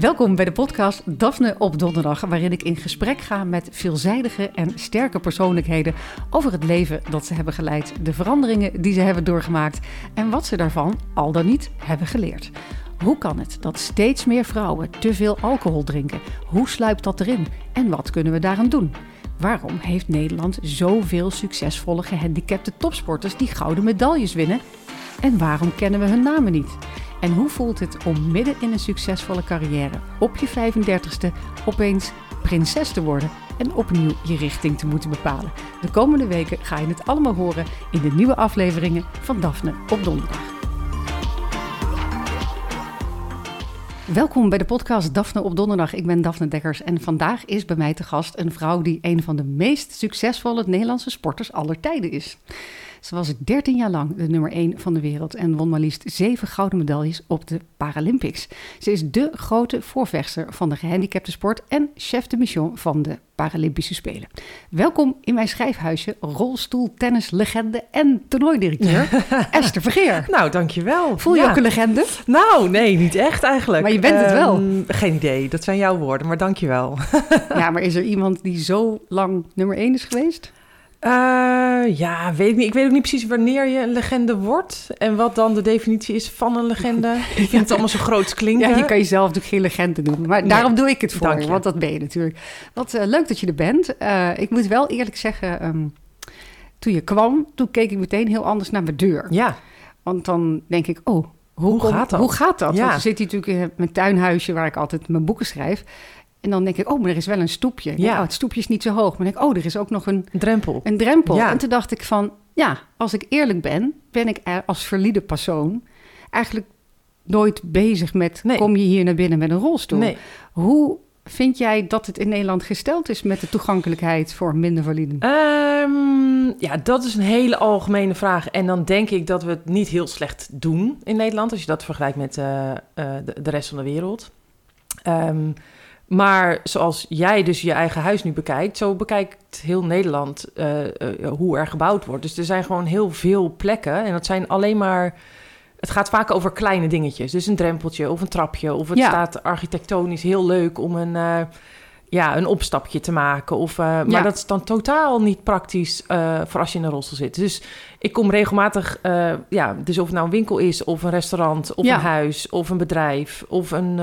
Welkom bij de podcast Daphne op Donderdag, waarin ik in gesprek ga met veelzijdige en sterke persoonlijkheden over het leven dat ze hebben geleid, de veranderingen die ze hebben doorgemaakt en wat ze daarvan al dan niet hebben geleerd. Hoe kan het dat steeds meer vrouwen te veel alcohol drinken? Hoe sluipt dat erin? En wat kunnen we daaraan doen? Waarom heeft Nederland zoveel succesvolle gehandicapte topsporters die gouden medailles winnen? En waarom kennen we hun namen niet? En hoe voelt het om midden in een succesvolle carrière op je 35ste opeens prinses te worden en opnieuw je richting te moeten bepalen? De komende weken ga je het allemaal horen in de nieuwe afleveringen van Daphne op Donderdag. Welkom bij de podcast Daphne op Donderdag. Ik ben Daphne Dekkers en vandaag is bij mij te gast een vrouw die een van de meest succesvolle Nederlandse sporters aller tijden is. Ze was 13 jaar lang de nummer 1 van de wereld en won maar liefst 7 gouden medailles op de Paralympics. Ze is de grote voorvechter van de gehandicapte sport en chef de mission van de Paralympische Spelen. Welkom in mijn schrijfhuisje, rolstoeltennislegende en toernooidirecteur Esther Vergeer. Nou, dankjewel. Voel je Ja. ook een legende? Nou, nee, niet echt eigenlijk. Maar je bent het wel. Ehm, geen idee, dat zijn jouw woorden, maar dankjewel. Ja, maar is er iemand die zo lang nummer 1 is geweest? Eh ja, weet ik niet. Ik weet ook niet precies wanneer je een legende wordt en wat dan de definitie is van een legende. Ik vind het allemaal zo groot klinken. Ja, je kan jezelf natuurlijk geen legende doen. Maar Nee. daarom doe ik het voor je, want dat ben je natuurlijk. Wat eh, leuk dat je er bent. Eh, ik moet wel eerlijk zeggen, ehm, toen je kwam, toen keek ik meteen heel anders naar mijn deur. Ja, Want dan denk ik, oh, hoe, Hoe kom- gaat dat? Hoe gaat dat? Ja. Want dan zit hij natuurlijk in mijn tuinhuisje waar ik altijd mijn boeken schrijf. En dan denk ik, oh, maar er is wel een stoepje. Ja. Oh, het stoepje is niet zo hoog. Maar dan denk ik, oh, er is ook nog een, een drempel. een drempel. Ja. En toen dacht ik van, ja, als ik eerlijk ben, ben ik er als verliede persoon eigenlijk nooit bezig met, Nee. kom je hier naar binnen met een rolstoel? Nee. Hoe vind jij dat het in Nederland gesteld is met de toegankelijkheid voor minder validen? Ehm, ja, dat is een hele algemene vraag. En dan denk ik dat we het niet heel slecht doen in Nederland, als je dat vergelijkt met eh, eh, de, de rest van de wereld. Ehm, maar zoals jij dus je eigen huis nu bekijkt, zo bekijkt heel Nederland eh, eh, hoe er gebouwd wordt. Dus er zijn gewoon heel veel plekken en dat zijn alleen maar. Het gaat vaak over kleine dingetjes. Dus een drempeltje of een trapje. Of het Ja. staat architectonisch heel leuk om een, eh, ja, een opstapje te maken. Of, eh, maar Ja. dat is dan totaal niet praktisch eh, voor als je in een rolstoel zit. Dus ik kom regelmatig, eh, ja, dus of het nou een winkel is, of een restaurant, of Ja. een huis, of een bedrijf, of een,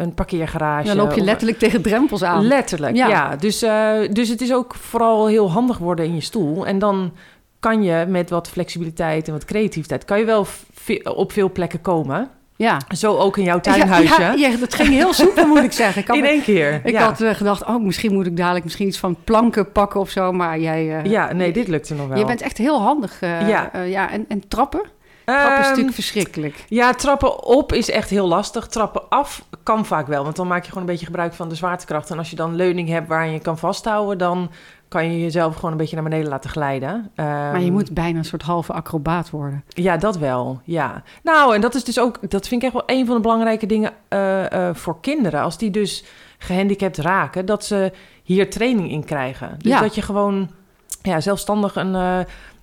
een parkeergarage. Dan loop je of- letterlijk tegen drempels aan. Letterlijk, Ja. ja. Dus, dus het is ook vooral heel handig worden in je stoel. En dan kan je met wat flexibiliteit en wat creativiteit... kan je wel op veel plekken komen. Ja. Zo ook in jouw tuinhuisje. Ja, ja, ja, dat ging heel soepel, moet ik zeggen. Ik had, in één keer. ik ja. had eh, gedacht, oh, misschien moet ik dadelijk misschien iets van planken pakken of zo. Maar jij... eh, ja, nee, dit lukte nog wel. Je bent echt heel handig. eh, Ja. ja en, en trappen? Trappen is Ehm, natuurlijk verschrikkelijk. Ja, trappen op is echt heel lastig. Trappen af kan vaak wel, want dan maak je gewoon een beetje gebruik van de zwaartekracht. En als je dan leuning hebt waar je kan vasthouden, dan kan je jezelf gewoon een beetje naar beneden laten glijden. Maar je Ehm, moet bijna een soort halve acrobaat worden. Ja, dat wel. Ja. Nou, en dat is dus ook, dat vind ik echt wel een van de belangrijke dingen eh, eh, voor kinderen. Als die dus gehandicapt raken, dat ze hier training in krijgen. Dus Ja. dat je gewoon ja, zelfstandig een, eh,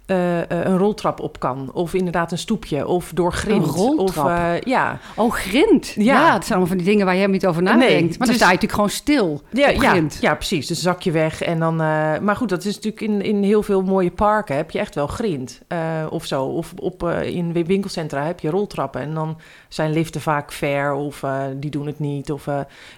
eh, eh, een roltrap op kan. Of inderdaad een stoepje. Of door grind. Een roltrap? Of, eh, ja. Oh, grind. Ja. Ja. het zijn allemaal van die dingen waar je helemaal niet over Nee, nadenkt. maar dan dus- sta je natuurlijk gewoon stil Ja, ja, grind. ja, precies. Dus zak je weg en dan... maar goed, dat is natuurlijk in, in heel veel mooie parken heb je echt wel grind of zo. Of op, in winkelcentra heb je roltrappen. En dan zijn liften vaak ver of die doen het niet. Of,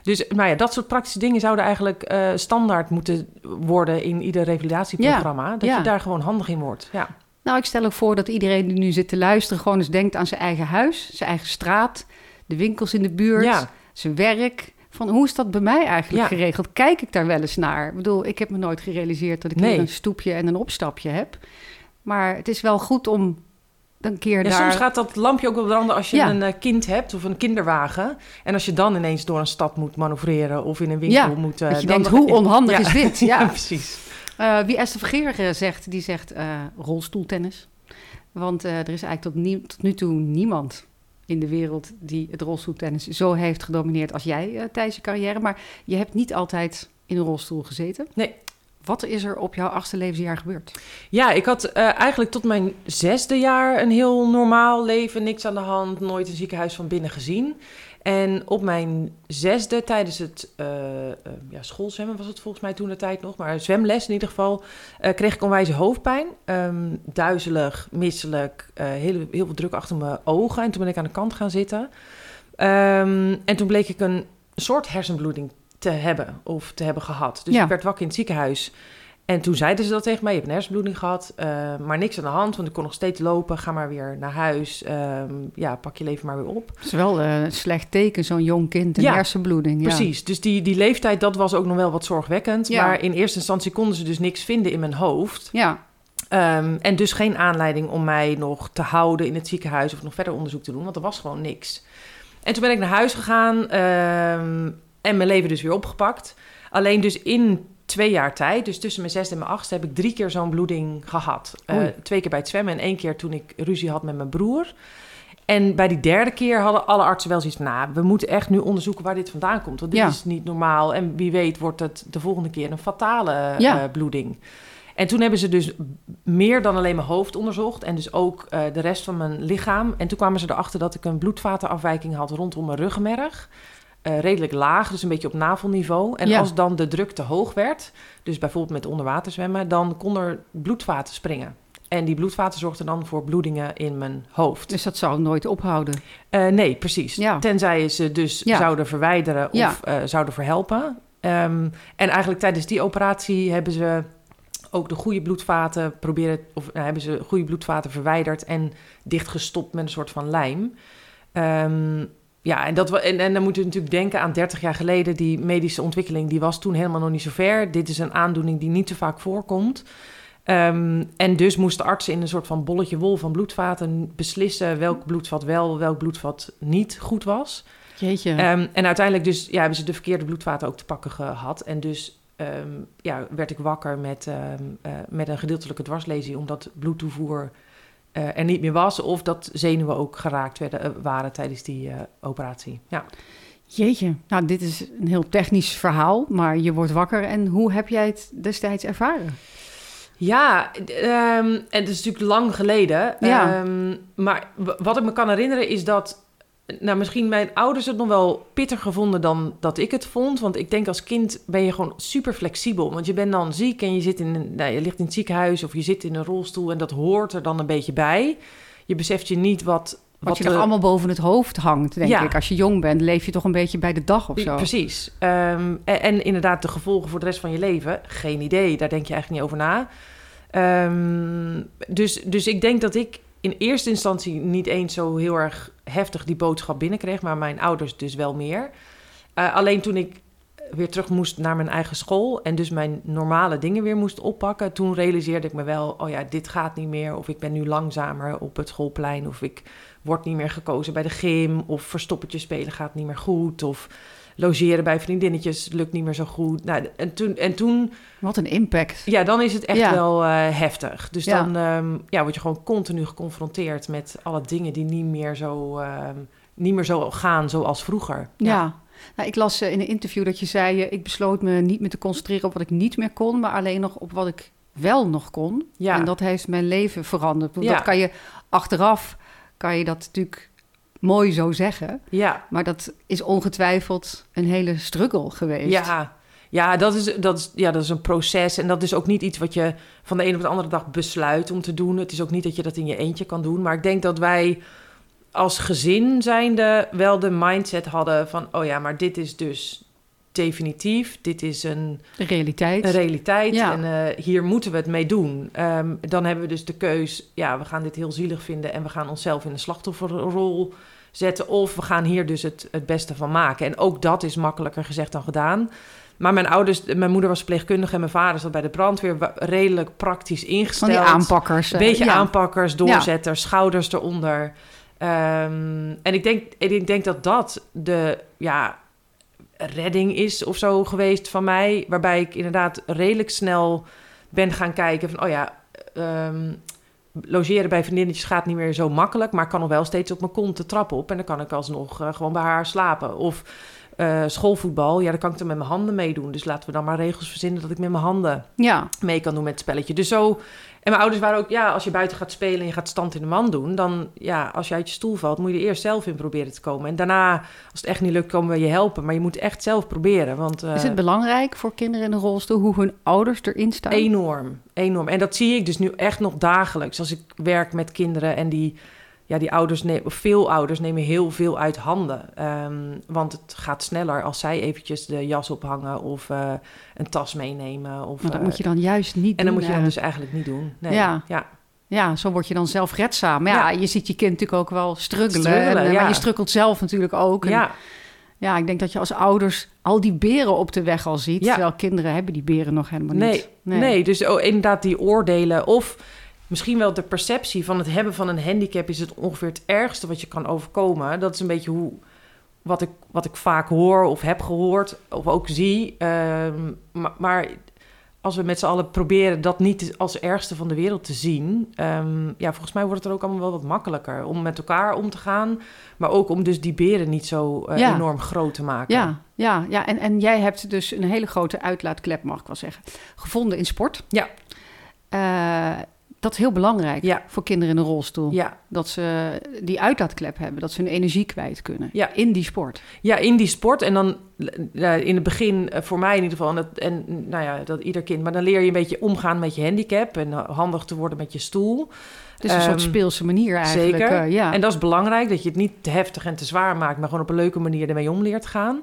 dus nou ja, dat soort praktische dingen zouden eigenlijk standaard moeten worden in ieder revalidatieprogramma. dat je daar gewoon handig in wordt. Ja. Nou, ik stel ook voor dat iedereen die nu zit te luisteren... gewoon eens denkt aan zijn eigen huis, zijn eigen straat... de winkels in de buurt, Ja. zijn werk... Van hoe is dat bij mij eigenlijk Ja. geregeld? Kijk ik daar wel eens naar? Ik bedoel, ik heb me nooit gerealiseerd dat ik Nee. hier een stoepje en een opstapje heb. Maar het is wel goed om een keer Ja, daar... soms gaat dat lampje ook wel branden als je Ja. een eh, kind hebt of een kinderwagen. En als je dan ineens door een stad moet manoeuvreren of in een winkel moet... eh, dat je dan- denkt, hoe onhandig is dit? Ja. precies. Eh, wie Esther Vergeer eh, zegt, die zegt eh, rolstoeltennis. Want er is eigenlijk tot, nie- tot nu toe niemand in de wereld die het rolstoeltennis zo heeft gedomineerd als jij tijdens je carrière. Maar je hebt niet altijd in een rolstoel gezeten. Nee. Wat is er op jouw achtste levensjaar gebeurd? Ja, ik had eigenlijk tot mijn zesde jaar een heel normaal leven. Niks aan de hand, nooit een ziekenhuis van binnen gezien. En op mijn zesde, tijdens het uh, uh, ja, schoolzwemmen was het volgens mij toen de tijd nog, maar zwemles in ieder geval, uh, kreeg ik onwijze hoofdpijn. Um, duizelig, misselijk, heel, heel veel druk achter mijn ogen. En toen ben ik aan de kant gaan zitten. Um, en toen bleek ik een soort hersenbloeding te hebben of te hebben gehad. Dus ja. ik werd wakker in het ziekenhuis. En toen zeiden ze dat tegen mij. Je hebt een hersenbloeding gehad, uh, maar niks aan de hand. Want ik kon nog steeds lopen. Ga maar weer naar huis. Um, ja, pak je leven maar weer op. Het is wel uh, een slecht teken, zo'n jong kind, een ja, hersenbloeding. Ja. Precies. Dus die, die leeftijd, dat was ook nog wel wat zorgwekkend. Ja. Maar in eerste instantie konden ze dus niks vinden in mijn hoofd. Ja. Um, en dus geen aanleiding om mij nog te houden in het ziekenhuis... of nog verder onderzoek te doen, want er was gewoon niks. En toen ben ik naar huis gegaan um, en mijn leven dus weer opgepakt. Alleen dus in twee jaar tijd, dus tussen mijn zesde en mijn achtste, heb ik drie keer zo'n bloeding gehad. Uh, twee keer bij het zwemmen en één keer toen ik ruzie had met mijn broer. En bij die derde keer hadden alle artsen wel zoiets van... nou, we moeten echt nu onderzoeken waar dit vandaan komt. Want dit Ja. is niet normaal. En wie weet wordt het de volgende keer een fatale Ja. eh, bloeding. En toen hebben ze dus meer dan alleen mijn hoofd onderzocht... en dus ook eh, de rest van mijn lichaam. En toen kwamen ze erachter dat ik een bloedvatenafwijking had rondom mijn ruggenmerg. Eh, redelijk laag, dus een beetje op navelniveau. En Ja. als dan de druk te hoog werd... dus bijvoorbeeld met onderwater zwemmen... dan kon er bloedvaten springen. En die bloedvaten zorgden dan voor bloedingen in mijn hoofd. Dus dat zou nooit ophouden. Eh, nee, precies. Ja. Tenzij ze dus Ja. zouden verwijderen of eh, zouden verhelpen. Ehm, en eigenlijk tijdens die operatie hebben ze ook de goede bloedvaten proberen, of nou, hebben ze goede bloedvaten verwijderd en dichtgestopt met een soort van lijm. Ehm, ja, en, dat, en, en dan moet je natuurlijk denken aan 30 jaar geleden. Die medische ontwikkeling die was toen helemaal nog niet zo ver. Dit is een aandoening die niet zo vaak voorkomt. Ehm, en dus moesten artsen in een soort van bolletje wol van bloedvaten beslissen welk bloedvat wel, welk bloedvat niet goed was. Jeetje. Ehm, en uiteindelijk dus, ja, hebben ze de verkeerde bloedvaten ook te pakken gehad. En dus ehm, ja, werd ik wakker met, eh, met een gedeeltelijke dwarslesie, omdat bloedtoevoer eh, er niet meer was. Of dat zenuwen ook geraakt werden, eh, waren tijdens die eh, operatie. Ja. Jeetje. Nou, dit is een heel technisch verhaal, maar je wordt wakker. En hoe heb jij het destijds ervaren? Ja, ehm, en het is natuurlijk lang geleden. Ja. Ehm, maar wat ik me kan herinneren is dat... Nou, misschien mijn ouders het nog wel pittiger vonden dan dat ik het vond. Want ik denk als kind ben je gewoon super flexibel. Want je bent dan ziek en je, zit in een, nou, je ligt in het ziekenhuis of je zit in een rolstoel. En dat hoort er dan een beetje bij. Je beseft je niet wat... Wat, je er allemaal boven het hoofd hangt, denk Ja. ik. Als je jong bent, leef je toch een beetje bij de dag of zo. Precies. Ehm, en, en inderdaad, de gevolgen voor de rest van je leven, geen idee. Daar denk je eigenlijk niet over na. Ehm, dus, dus ik denk dat ik in eerste instantie niet eens zo heel erg heftig die boodschap binnenkreeg, maar mijn ouders dus wel meer. Eh, alleen toen ik weer terug moest naar mijn eigen school en dus mijn normale dingen weer moest oppakken, toen realiseerde ik me wel, oh ja, dit gaat niet meer. Of ik ben nu langzamer op het schoolplein, of ik word niet meer gekozen bij de gym, of verstoppertje spelen gaat niet meer goed, of logeren bij vriendinnetjes lukt niet meer zo goed. Nou, en toen, en toen Wat een impact. ja, dan is het echt Ja. wel eh, heftig. Dus Ja. dan ehm, ja, word je gewoon continu geconfronteerd met alle dingen die niet meer zo, ehm, niet meer zo gaan zoals vroeger. Ja. Nou, ik las eh, in een interview dat je zei... eh, ik besloot me niet meer te concentreren op wat ik niet meer kon... maar alleen nog op wat ik wel nog kon. Ja. En dat heeft mijn leven veranderd. Dat kan je achteraf, kan je dat natuurlijk mooi zo zeggen... Ja, maar dat is ongetwijfeld een hele struggle geweest. ja. Ja, dat is, dat, is, ja, dat is een proces. En dat is ook niet iets wat je van de ene op de andere dag besluit om te doen. Het is ook niet dat je dat in je eentje kan doen. Maar ik denk dat wij als gezin zijnde wel de mindset hadden van... oh ja, maar dit is dus definitief. Dit is een, realiteit. een realiteit Ja. en eh, hier moeten we het mee doen. Ehm, dan hebben we dus de keus, ja, we gaan dit heel zielig vinden... en we gaan onszelf in de slachtofferrol zetten... of we gaan hier dus het, het beste van maken. En ook dat is makkelijker gezegd dan gedaan... Maar mijn ouders, mijn moeder was verpleegkundige en mijn vader zat bij de brandweer redelijk praktisch Van ingesteld. die aanpakkers. Een eh, beetje ja. aanpakkers, doorzetters, schouders eronder. Ehm, en ik denk, en ik denk dat dat de ja, redding is of zo geweest van mij. Waarbij ik inderdaad redelijk snel ben gaan kijken van... oh ja, ehm, logeren bij vriendinnetjes gaat niet meer zo makkelijk... maar ik kan nog wel steeds op mijn kont de trap op... en dan kan ik alsnog eh, gewoon bij haar slapen. Of eh, schoolvoetbal, ja, dan kan ik er met mijn handen meedoen. Dus laten we dan maar regels verzinnen dat ik met mijn handen Ja, mee kan doen met het spelletje. Dus zo. En mijn ouders waren ook, ja, als je buiten gaat spelen en je gaat stand in de man doen, dan, ja, als je uit je stoel valt, moet je er eerst zelf in proberen te komen. En daarna, als het echt niet lukt, komen we je helpen. Maar je moet echt zelf proberen, want... eh, is het belangrijk voor kinderen in een rolstoel hoe hun ouders erin staan? Enorm, enorm. En dat zie ik dus nu echt nog dagelijks. Als ik werk met kinderen en die, ja, die ouders, ne- of veel ouders nemen heel veel uit handen. Ehm, want het gaat sneller als zij eventjes de jas ophangen of eh, een tas meenemen. Of, Maar dat eh, moet je dan juist niet en dan doen. moet je dan eh. dus eigenlijk niet doen. Nee. Ja. ja. Ja, zo word je dan zelfredzaam. Maar ja, Ja. je ziet je kind natuurlijk ook wel struggelen. Struggelen, en, ja. Maar je strukkelt zelf natuurlijk ook. En ja. ja, ik denk dat je als ouders al die beren op de weg al ziet. Ja. Terwijl kinderen hebben die beren nog helemaal Nee, niet. nee. dus oh, inderdaad die oordelen of misschien wel de perceptie van het hebben van een handicap is het ongeveer het ergste wat je kan overkomen. Dat is een beetje hoe wat ik, wat ik vaak hoor of heb gehoord of ook zie. Ehm, maar, maar als we met z'n allen proberen dat niet als ergste van de wereld te zien, ehm, ja, volgens mij wordt het er ook allemaal wel wat makkelijker om met elkaar om te gaan, maar ook om dus die beren niet zo eh, Ja. enorm groot te maken. Ja, ja, ja. En, en jij hebt dus een hele grote uitlaatklep, mag ik wel zeggen, gevonden in sport. Ja. Eh, dat is heel belangrijk Ja. voor kinderen in een rolstoel. Ja, Dat ze die uitlaatklep hebben, dat ze hun energie kwijt kunnen Ja. in die sport. Ja, in die sport. En dan eh, in het begin, eh, voor mij in ieder geval, en, dat, en nou ja, dat ieder kind. Maar dan leer je een beetje omgaan met je handicap en eh, handig te worden met je stoel. Dus een soort Ehm, speelse manier eigenlijk. Zeker. eh, ja. En dat is belangrijk, dat je het niet te heftig en te zwaar maakt, maar gewoon op een leuke manier ermee om leert gaan.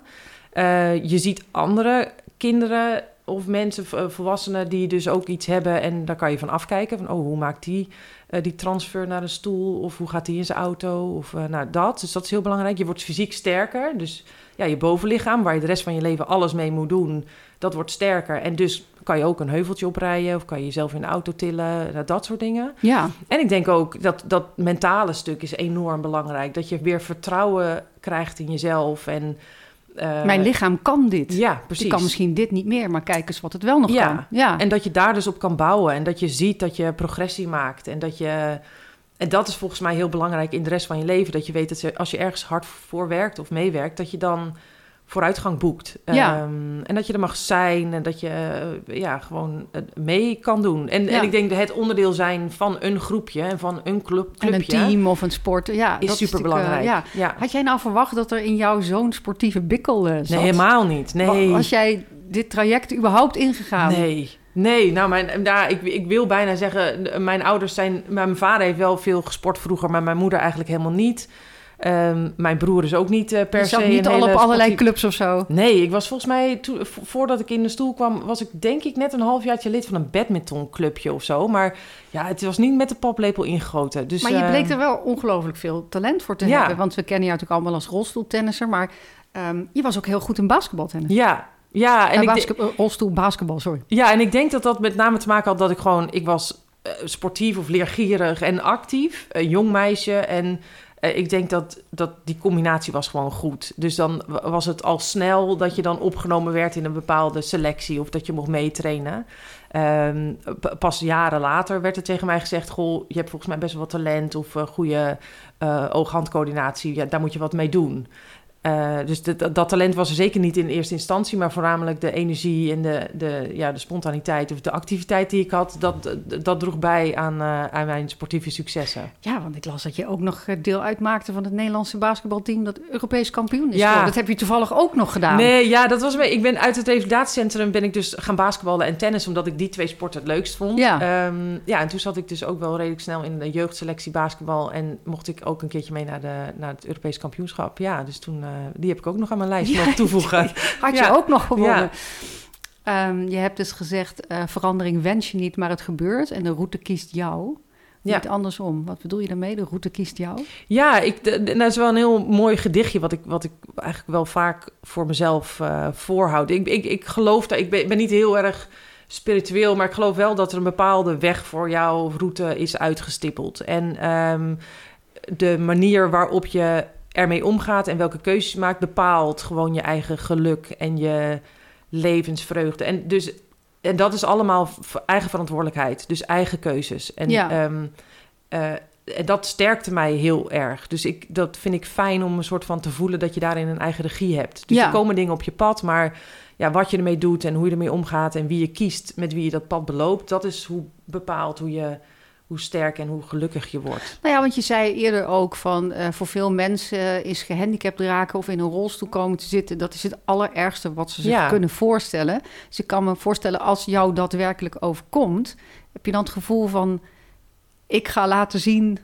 Eh, je ziet andere kinderen of mensen, eh, volwassenen, die dus ook iets hebben en daar kan je van afkijken. Van, oh, hoe maakt die eh, die transfer naar een stoel? Of hoe gaat die in zijn auto? Of eh, nou, dat. Dus dat is heel belangrijk. Je wordt fysiek sterker. Dus ja, je bovenlichaam, waar je de rest van je leven alles mee moet doen, dat wordt sterker. En dus kan je ook een heuveltje oprijden of kan je jezelf in de auto tillen, nou, dat soort dingen. ja, En ik denk ook dat dat mentale stuk is enorm belangrijk. Dat je weer vertrouwen krijgt in jezelf. En, eh, mijn lichaam kan dit. Ja, precies. Die kan misschien dit niet meer, maar kijk eens wat het wel nog Ja. kan. Ja, En dat je daar dus op kan bouwen. En dat je ziet dat je progressie maakt. En dat je. En dat is volgens mij heel belangrijk in de rest van je leven. Dat je weet dat als je ergens hard voor werkt of meewerkt, dat je dan vooruitgang boekt. Ja. Ehm, en dat je er mag zijn en dat je eh, ja, gewoon eh, mee kan doen. En, Ja. en ik denk het onderdeel zijn van een groepje en van een club, en een clubje team of een sport. Ja, is dat super natuurlijk, eh, belangrijk. ja. ja. Had jij nou verwacht dat er in jou zo'n sportieve bikkel zat? Nee, helemaal niet. Nee. Wa- Was jij dit traject überhaupt ingegaan? Nee. Nee, nou, mijn, nou ik, ik wil bijna zeggen, mijn ouders zijn... Mijn vader heeft wel veel gesport vroeger, maar mijn moeder eigenlijk helemaal niet. Ehm, mijn broer is ook niet eh, per Je se niet al op allerlei clubs of zo? Nee, ik was volgens mij, vo- voordat ik in de stoel kwam, was ik denk ik net een halfjaartje lid van een badmintonclubje of zo. Maar ja, het was niet met de paplepel ingegoten. Dus, maar je eh, bleek er wel ongelooflijk veel talent voor te Ja. hebben. Want we kennen jou natuurlijk allemaal als rolstoeltennisser. Maar ehm, je was ook heel goed in basketbaltennis. Ja, ja. En Eh, ik, basketbal, rolstoel, basketbal, sorry. Ja, en ik denk dat dat met name te maken had dat ik gewoon... Ik was eh, sportief of leergierig en actief. Een jong meisje. En eh, ik denk dat, dat die combinatie was gewoon goed. Dus dan wa- was het al snel dat je dan opgenomen werd in een bepaalde selectie... of dat je mocht meetrainen. Ehm, pas jaren later werd er tegen mij gezegd... Goh, je hebt volgens mij best wel talent of eh, goede eh oog-handcoördinatie. Ja, daar moet je wat mee doen. Eh, dus dat- dat talent was er zeker niet in eerste instantie, maar voornamelijk de energie en de, de, ja, de spontaniteit of de activiteit die ik had, dat, dat droeg bij aan, eh, aan mijn sportieve successen. Ja, want ik las dat je ook nog eh, deel uitmaakte van het Nederlandse basketbalteam dat Europees kampioen is. Ja. Dat heb je toevallig ook nog gedaan. Nee, ja, dat was. Ik ben uit het revalidatiecentrum ben ik dus gaan basketballen en tennis, omdat ik die twee sporten het leukst vond. Ja. Ehm, ja, en toen zat ik dus ook wel redelijk snel in de jeugdselectie basketbal en mocht ik ook een keertje mee naar, de, naar het Europees kampioenschap. Ja, dus toen, die heb ik ook nog aan mijn lijst mogen toevoegen. Had je ook nog gewonnen. Ehm, je hebt dus gezegd, eh, verandering wens je niet, maar het gebeurt. En de route kiest jou. Ja. Niet andersom. Wat bedoel je daarmee? De route kiest jou? Ja, ik, dat is wel een heel mooi gedichtje... wat ik, wat ik eigenlijk wel vaak voor mezelf eh, voorhoud. Ik, ik, ik geloof dat... Ik ben, niet heel erg spiritueel... maar ik geloof wel dat er een bepaalde weg voor jou of route is uitgestippeld. En ehm, de manier waarop je ermee omgaat... en welke keuzes je maakt... bepaalt gewoon je eigen geluk en je levensvreugde. En, dus, en dat is allemaal eigen verantwoordelijkheid. Dus eigen keuzes. En Ja. ehm, eh, en dat sterkte mij heel erg. Dus ik, dat vind ik fijn om een soort van te voelen dat je daarin een eigen regie hebt. Dus Ja. er komen dingen op je pad, maar ja, wat je ermee doet en hoe je ermee omgaat en wie je kiest met wie je dat pad beloopt, dat is hoe bepaalt hoe je hoe sterk en hoe gelukkig je wordt. Nou ja, want je zei eerder ook van eh, voor veel mensen is gehandicapt raken of in een rolstoel komen te zitten, dat is het allerergste wat ze zich Ja. kunnen voorstellen. Dus ik kan me voorstellen als jou dat werkelijk overkomt, heb je dan het gevoel van ik ga laten zien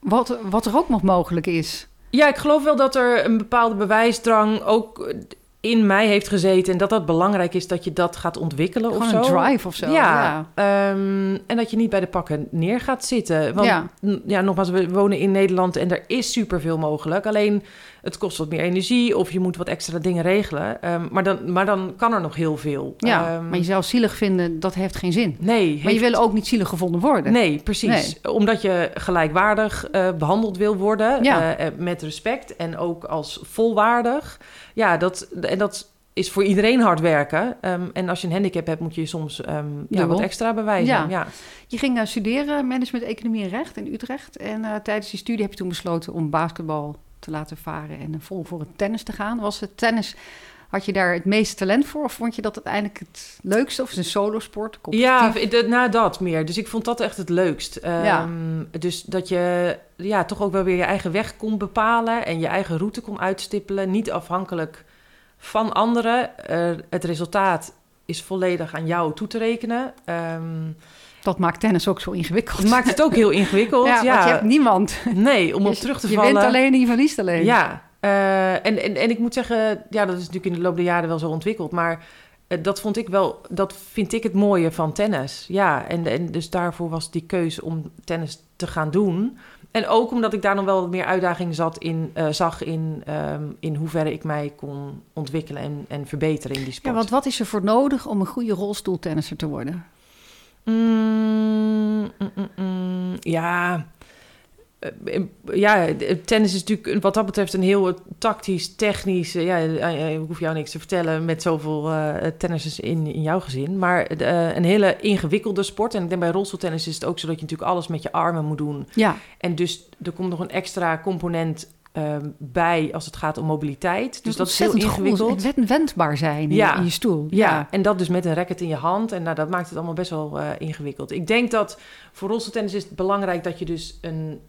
wat, wat er ook nog mogelijk is. Ja, ik geloof wel dat er een bepaalde bewijsdrang ook in mij heeft gezeten en dat dat belangrijk is dat je dat gaat ontwikkelen Gewoon of een zo. drive of zo. Ja, Ja. ehm, en dat je niet bij de pakken neer gaat zitten. Want Ja. ja, nogmaals, we wonen in Nederland en er is superveel mogelijk. Alleen het kost wat meer energie of je moet wat extra dingen regelen. Ehm, maar, dan, maar dan kan er nog heel veel. Ja, Ehm, maar jezelf zielig vinden, dat heeft geen zin. nee, Maar je wil ook niet zielig gevonden worden. Nee, precies. Omdat je gelijkwaardig eh, behandeld wil worden. Ja. eh, eh, met respect en ook als volwaardig. Ja, dat, en dat is voor iedereen hard werken. Ehm, en als je een handicap hebt, moet je soms ja, wat extra bewijzen. Ja. Ja. Je ging studeren management economie en recht in Utrecht. En tijdens die studie heb je toen besloten om basketbal te laten varen en vol voor het tennis te gaan. Was het tennis, had je daar het meeste talent voor? Of vond je dat uiteindelijk het leukste? Of is het een solosport? Ja, na dat meer. Dus ik vond dat echt het leukst. Ehm, Ja. Dus dat je ja, toch ook wel weer je eigen weg kon bepalen en je eigen route kon uitstippelen. Niet afhankelijk van anderen. Eh, het resultaat is volledig aan jou toe te rekenen. Ehm, Dat maakt tennis ook zo ingewikkeld. het maakt het ook heel ingewikkeld. ja, Ja, want je hebt niemand. Nee, om op Dus terug te je vallen. wint alleen en je verliest alleen. Ja, eh, en, en, en ik moet zeggen, ja, dat is natuurlijk in de loop der jaren wel zo ontwikkeld. Maar eh, dat vond ik wel, dat vind ik het mooie van tennis. Ja, en, en dus daarvoor was die keuze om tennis te gaan doen. En ook omdat ik daar nog wel wat meer uitdaging zat in, eh, zag in, ehm, in hoeverre ik mij kon ontwikkelen en, en verbeteren in die sport. Ja, want wat is er voor nodig om een goede rolstoeltennisser te worden? Mm, mm, mm, ja. Eh, Ja, tennis is natuurlijk wat dat betreft een heel tactisch, technisch. eh, Ja, eh, ik hoef jou niks te vertellen met zoveel eh tennissers in, in jouw gezin. Maar eh, een hele ingewikkelde sport. En ik denk bij rolstoeltennis is het ook zo dat je natuurlijk alles met je armen moet doen. Ja, En dus er komt nog een extra component eh, bij als het gaat om mobiliteit. Dus dat is heel goed. ingewikkeld. Wendbaar zijn in, Ja. in je stoel. Ja, en dat dus met een racket in je hand. En nou, dat maakt het allemaal best wel eh, ingewikkeld. Ik denk dat voor rolstoeltennis is het belangrijk dat je dus een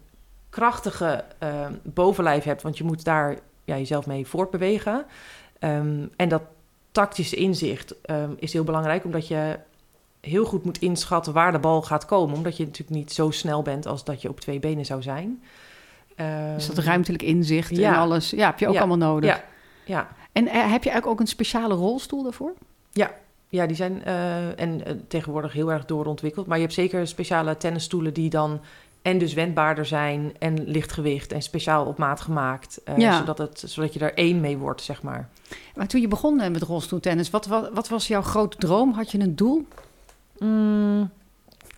krachtige eh, bovenlijf hebt. Want je moet daar ja, jezelf mee voortbewegen. Ehm, en dat tactische inzicht ehm, is heel belangrijk, omdat je heel goed moet inschatten waar de bal gaat komen. Omdat je natuurlijk niet zo snel bent als dat je op twee benen zou zijn. Ehm, Dus dat ruimtelijk inzicht en Ja. alles. Ja, heb je ook Ja. allemaal nodig. Ja, ja. En eh, heb je eigenlijk ook een speciale rolstoel daarvoor? Ja, die zijn eh, en eh, tegenwoordig heel erg doorontwikkeld. Maar je hebt zeker speciale tennisstoelen die dan en dus wendbaarder zijn en lichtgewicht en speciaal op maat gemaakt. eh, Ja. zodat, het, zodat je er één mee wordt, zeg maar. Maar toen je begon met rolstoeltennis, wat, wat, wat was jouw grote droom? Had je een doel? Mm,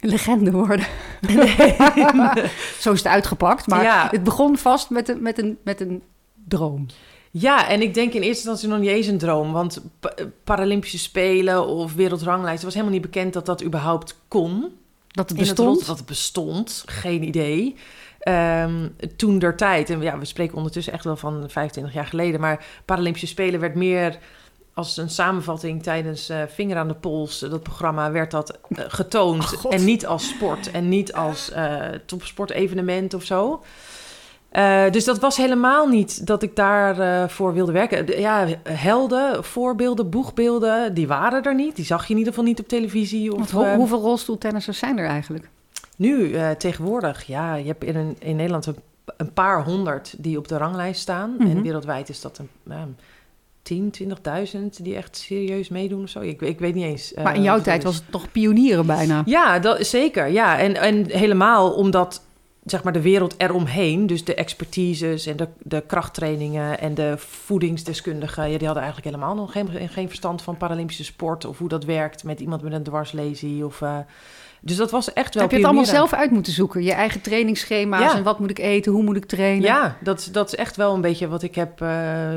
Legende worden. Zo is het uitgepakt. Maar Ja. het begon vast met een, met, een, met een droom. Ja, en ik denk in eerste instantie nog niet eens een droom. Want pa- Paralympische Spelen of wereldranglijst... het was helemaal niet bekend dat dat überhaupt kon. Dat het bestond. dat het bestond, geen idee. Ehm, toen der tijd, en ja, we spreken ondertussen echt wel van 25 jaar geleden, maar Paralympische Spelen werd meer als een samenvatting tijdens eh, Vinger aan de Pols, eh, dat programma, werd dat eh, getoond. Oh, en niet als sport en niet als topsportevenement of zo. Dus dat was helemaal niet dat ik daarvoor voor wilde werken. De- Ja, helden, voorbeelden, boegbeelden, die waren er niet. Die zag je in ieder geval niet op televisie. Of, ho- hoeveel rolstoeltennissers zijn er eigenlijk? nu, tegenwoordig, ja, je hebt in, een- in Nederland een, een paar honderd die op de ranglijst staan. Mhm. En wereldwijd is dat een 10, 20.000 die echt serieus meedoen of zo. Ik, ik weet niet eens. eh, maar in jouw hoeveel tijd was het nog pionieren bijna. Ja, dat, zeker. Ja, en, en helemaal omdat zeg maar de wereld eromheen, dus de expertises en de, de krachttrainingen en de voedingsdeskundigen, ja, die hadden eigenlijk helemaal nog geen, geen verstand van Paralympische sport of hoe dat werkt met iemand met een dwarslesie of... eh, Dus dat was echt wel Heb je het allemaal zelf uit moeten zoeken? Je eigen trainingsschema's Ja. en wat moet ik eten, hoe moet ik trainen? Ja, dat, dat is echt wel een beetje wat ik heb eh,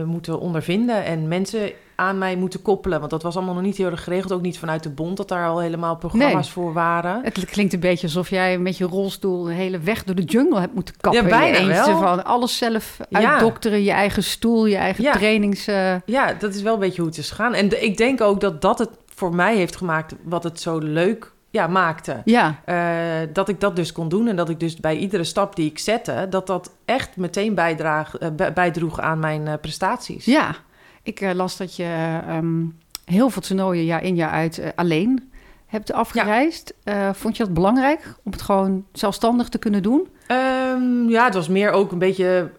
moeten ondervinden. En mensen aan mij moeten koppelen. Want dat was allemaal nog niet heel erg geregeld. Ook niet vanuit de bond dat daar al helemaal programma's Nee. voor waren. Het klinkt een beetje alsof jij met je rolstoel een hele weg door de jungle hebt moeten kappen. Ja, bijna wel. Van alles zelf Ja. uitdokteren, je eigen stoel, je eigen Ja. trainings... eh, Ja, dat is wel een beetje hoe het is gegaan. En de- ik denk ook dat dat het voor mij heeft gemaakt wat het zo leuk ja, maakte. ja, Eh, dat ik dat dus kon doen en dat ik dus bij iedere stap die ik zette, dat dat echt meteen bijdraag, eh, bij- bijdroeg aan mijn eh, prestaties. ja. Ik las dat je ehm, heel veel toernooien jaar in jaar uit alleen hebt afgereisd. Vond je dat belangrijk om het gewoon zelfstandig te kunnen doen? Ehm, ja, het was meer ook een beetje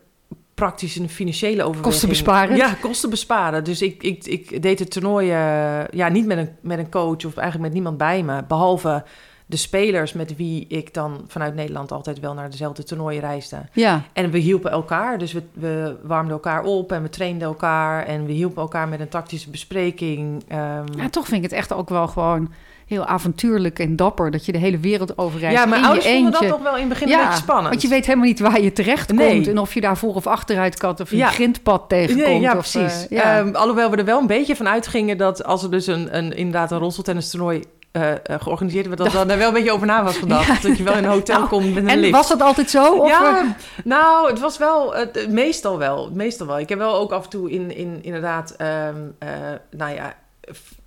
praktisch en financiële overweging. Kosten besparen? Ja, kosten besparen. Dus ik, ik, ik deed het toernooi eh, ja, niet met een, met een coach of eigenlijk met niemand bij me. Behalve de spelers met wie ik dan vanuit Nederland altijd wel naar dezelfde toernooien reisde. Ja, En we hielpen elkaar, dus we, we warmden elkaar op en we trainden elkaar. En we hielpen elkaar met een tactische bespreking. Ehm, ja, toch vind ik het echt ook wel gewoon heel avontuurlijk en dapper... dat je de hele wereld overreist ja, je ouders vonden dat toch wel in het begin een beetje spannend. Want je weet helemaal niet waar je terecht komt Nee. en of je daar voor of achteruit kan of een Ja. grindpad tegenkomt. Nee, ja, of, eh, precies. ja. Ehm, alhoewel we er wel een beetje van uitgingen dat als er dus een, een inderdaad een rolstoeltennis toernooi eh, eh, georganiseerd werd, dat er wel een beetje over na was gedacht. Ja. Dat je wel in een hotel Nou, komt met een en lift. was dat altijd zo? Of, eh, ja, nou, het was wel, het, meestal wel, meestal wel. Ik heb wel ook af en toe in, in inderdaad, ehm, eh, nou ja,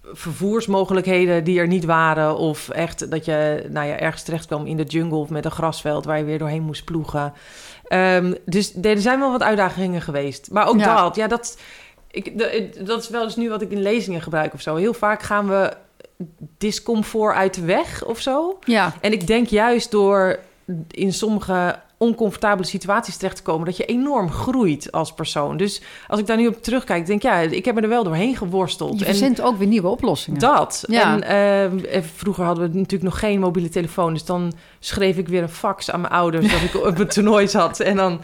vervoersmogelijkheden die er niet waren. Of echt dat je, nou ja, ergens terecht kwam in de jungle of met een grasveld waar je weer doorheen moest ploegen. Ehm, dus er zijn wel wat uitdagingen geweest. Maar ook Ja. dat, ja, dat, ik, de- dat is wel eens nu wat ik in lezingen gebruik of zo. Heel vaak gaan we discomfort uit de weg of zo. ja. En ik denk juist door in sommige oncomfortabele situaties terecht te komen, dat je enorm groeit als persoon. Dus als ik daar nu op terugkijk, denk ik, ja, ik heb me er wel doorheen geworsteld. Je verzint ook weer nieuwe oplossingen. dat. Ja. En ehm, eh, vroeger hadden we natuurlijk nog geen mobiele telefoon. Dus dan schreef ik weer een fax aan mijn ouders dat ik op een toernooi zat. En dan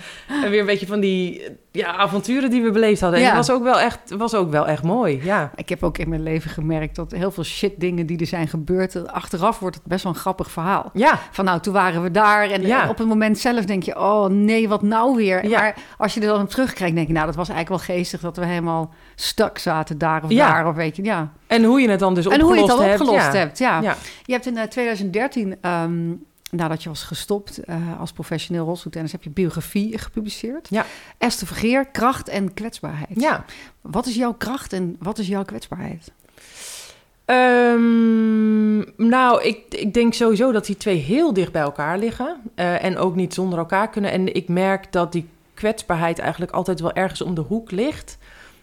weer een beetje van die eh, ja, avonturen die we beleefd hadden. En Ja. dat was ook wel echt, was ook wel echt mooi. Ja. Ik heb ook in mijn leven gemerkt dat heel veel shit dingen die er zijn gebeurd, achteraf wordt het best wel een grappig verhaal. Ja. Van nou, toen waren we daar en Ja. en op het moment zelf denk je, oh nee, wat nou weer? Ja. Maar als je er dan op terugkijkt, denk je, nou, dat was eigenlijk wel geestig dat we helemaal stuk zaten daar of Ja. daar of weet je, ja. En hoe je het dan dus En opgelost hoe je het dan hebt. opgelost hebt, ja. Ja. Je hebt in eh, 2013, ehm, nadat je was gestopt eh, als professioneel rolstoeltennis, heb je biografie gepubliceerd. Ja. Esther Vergeer, kracht en kwetsbaarheid. Ja. Wat is jouw kracht en wat is jouw kwetsbaarheid? Ehm, nou, ik, ik denk sowieso dat die twee heel dicht bij elkaar liggen. eh, en ook niet zonder elkaar kunnen. En ik merk dat die kwetsbaarheid eigenlijk altijd wel ergens om de hoek ligt.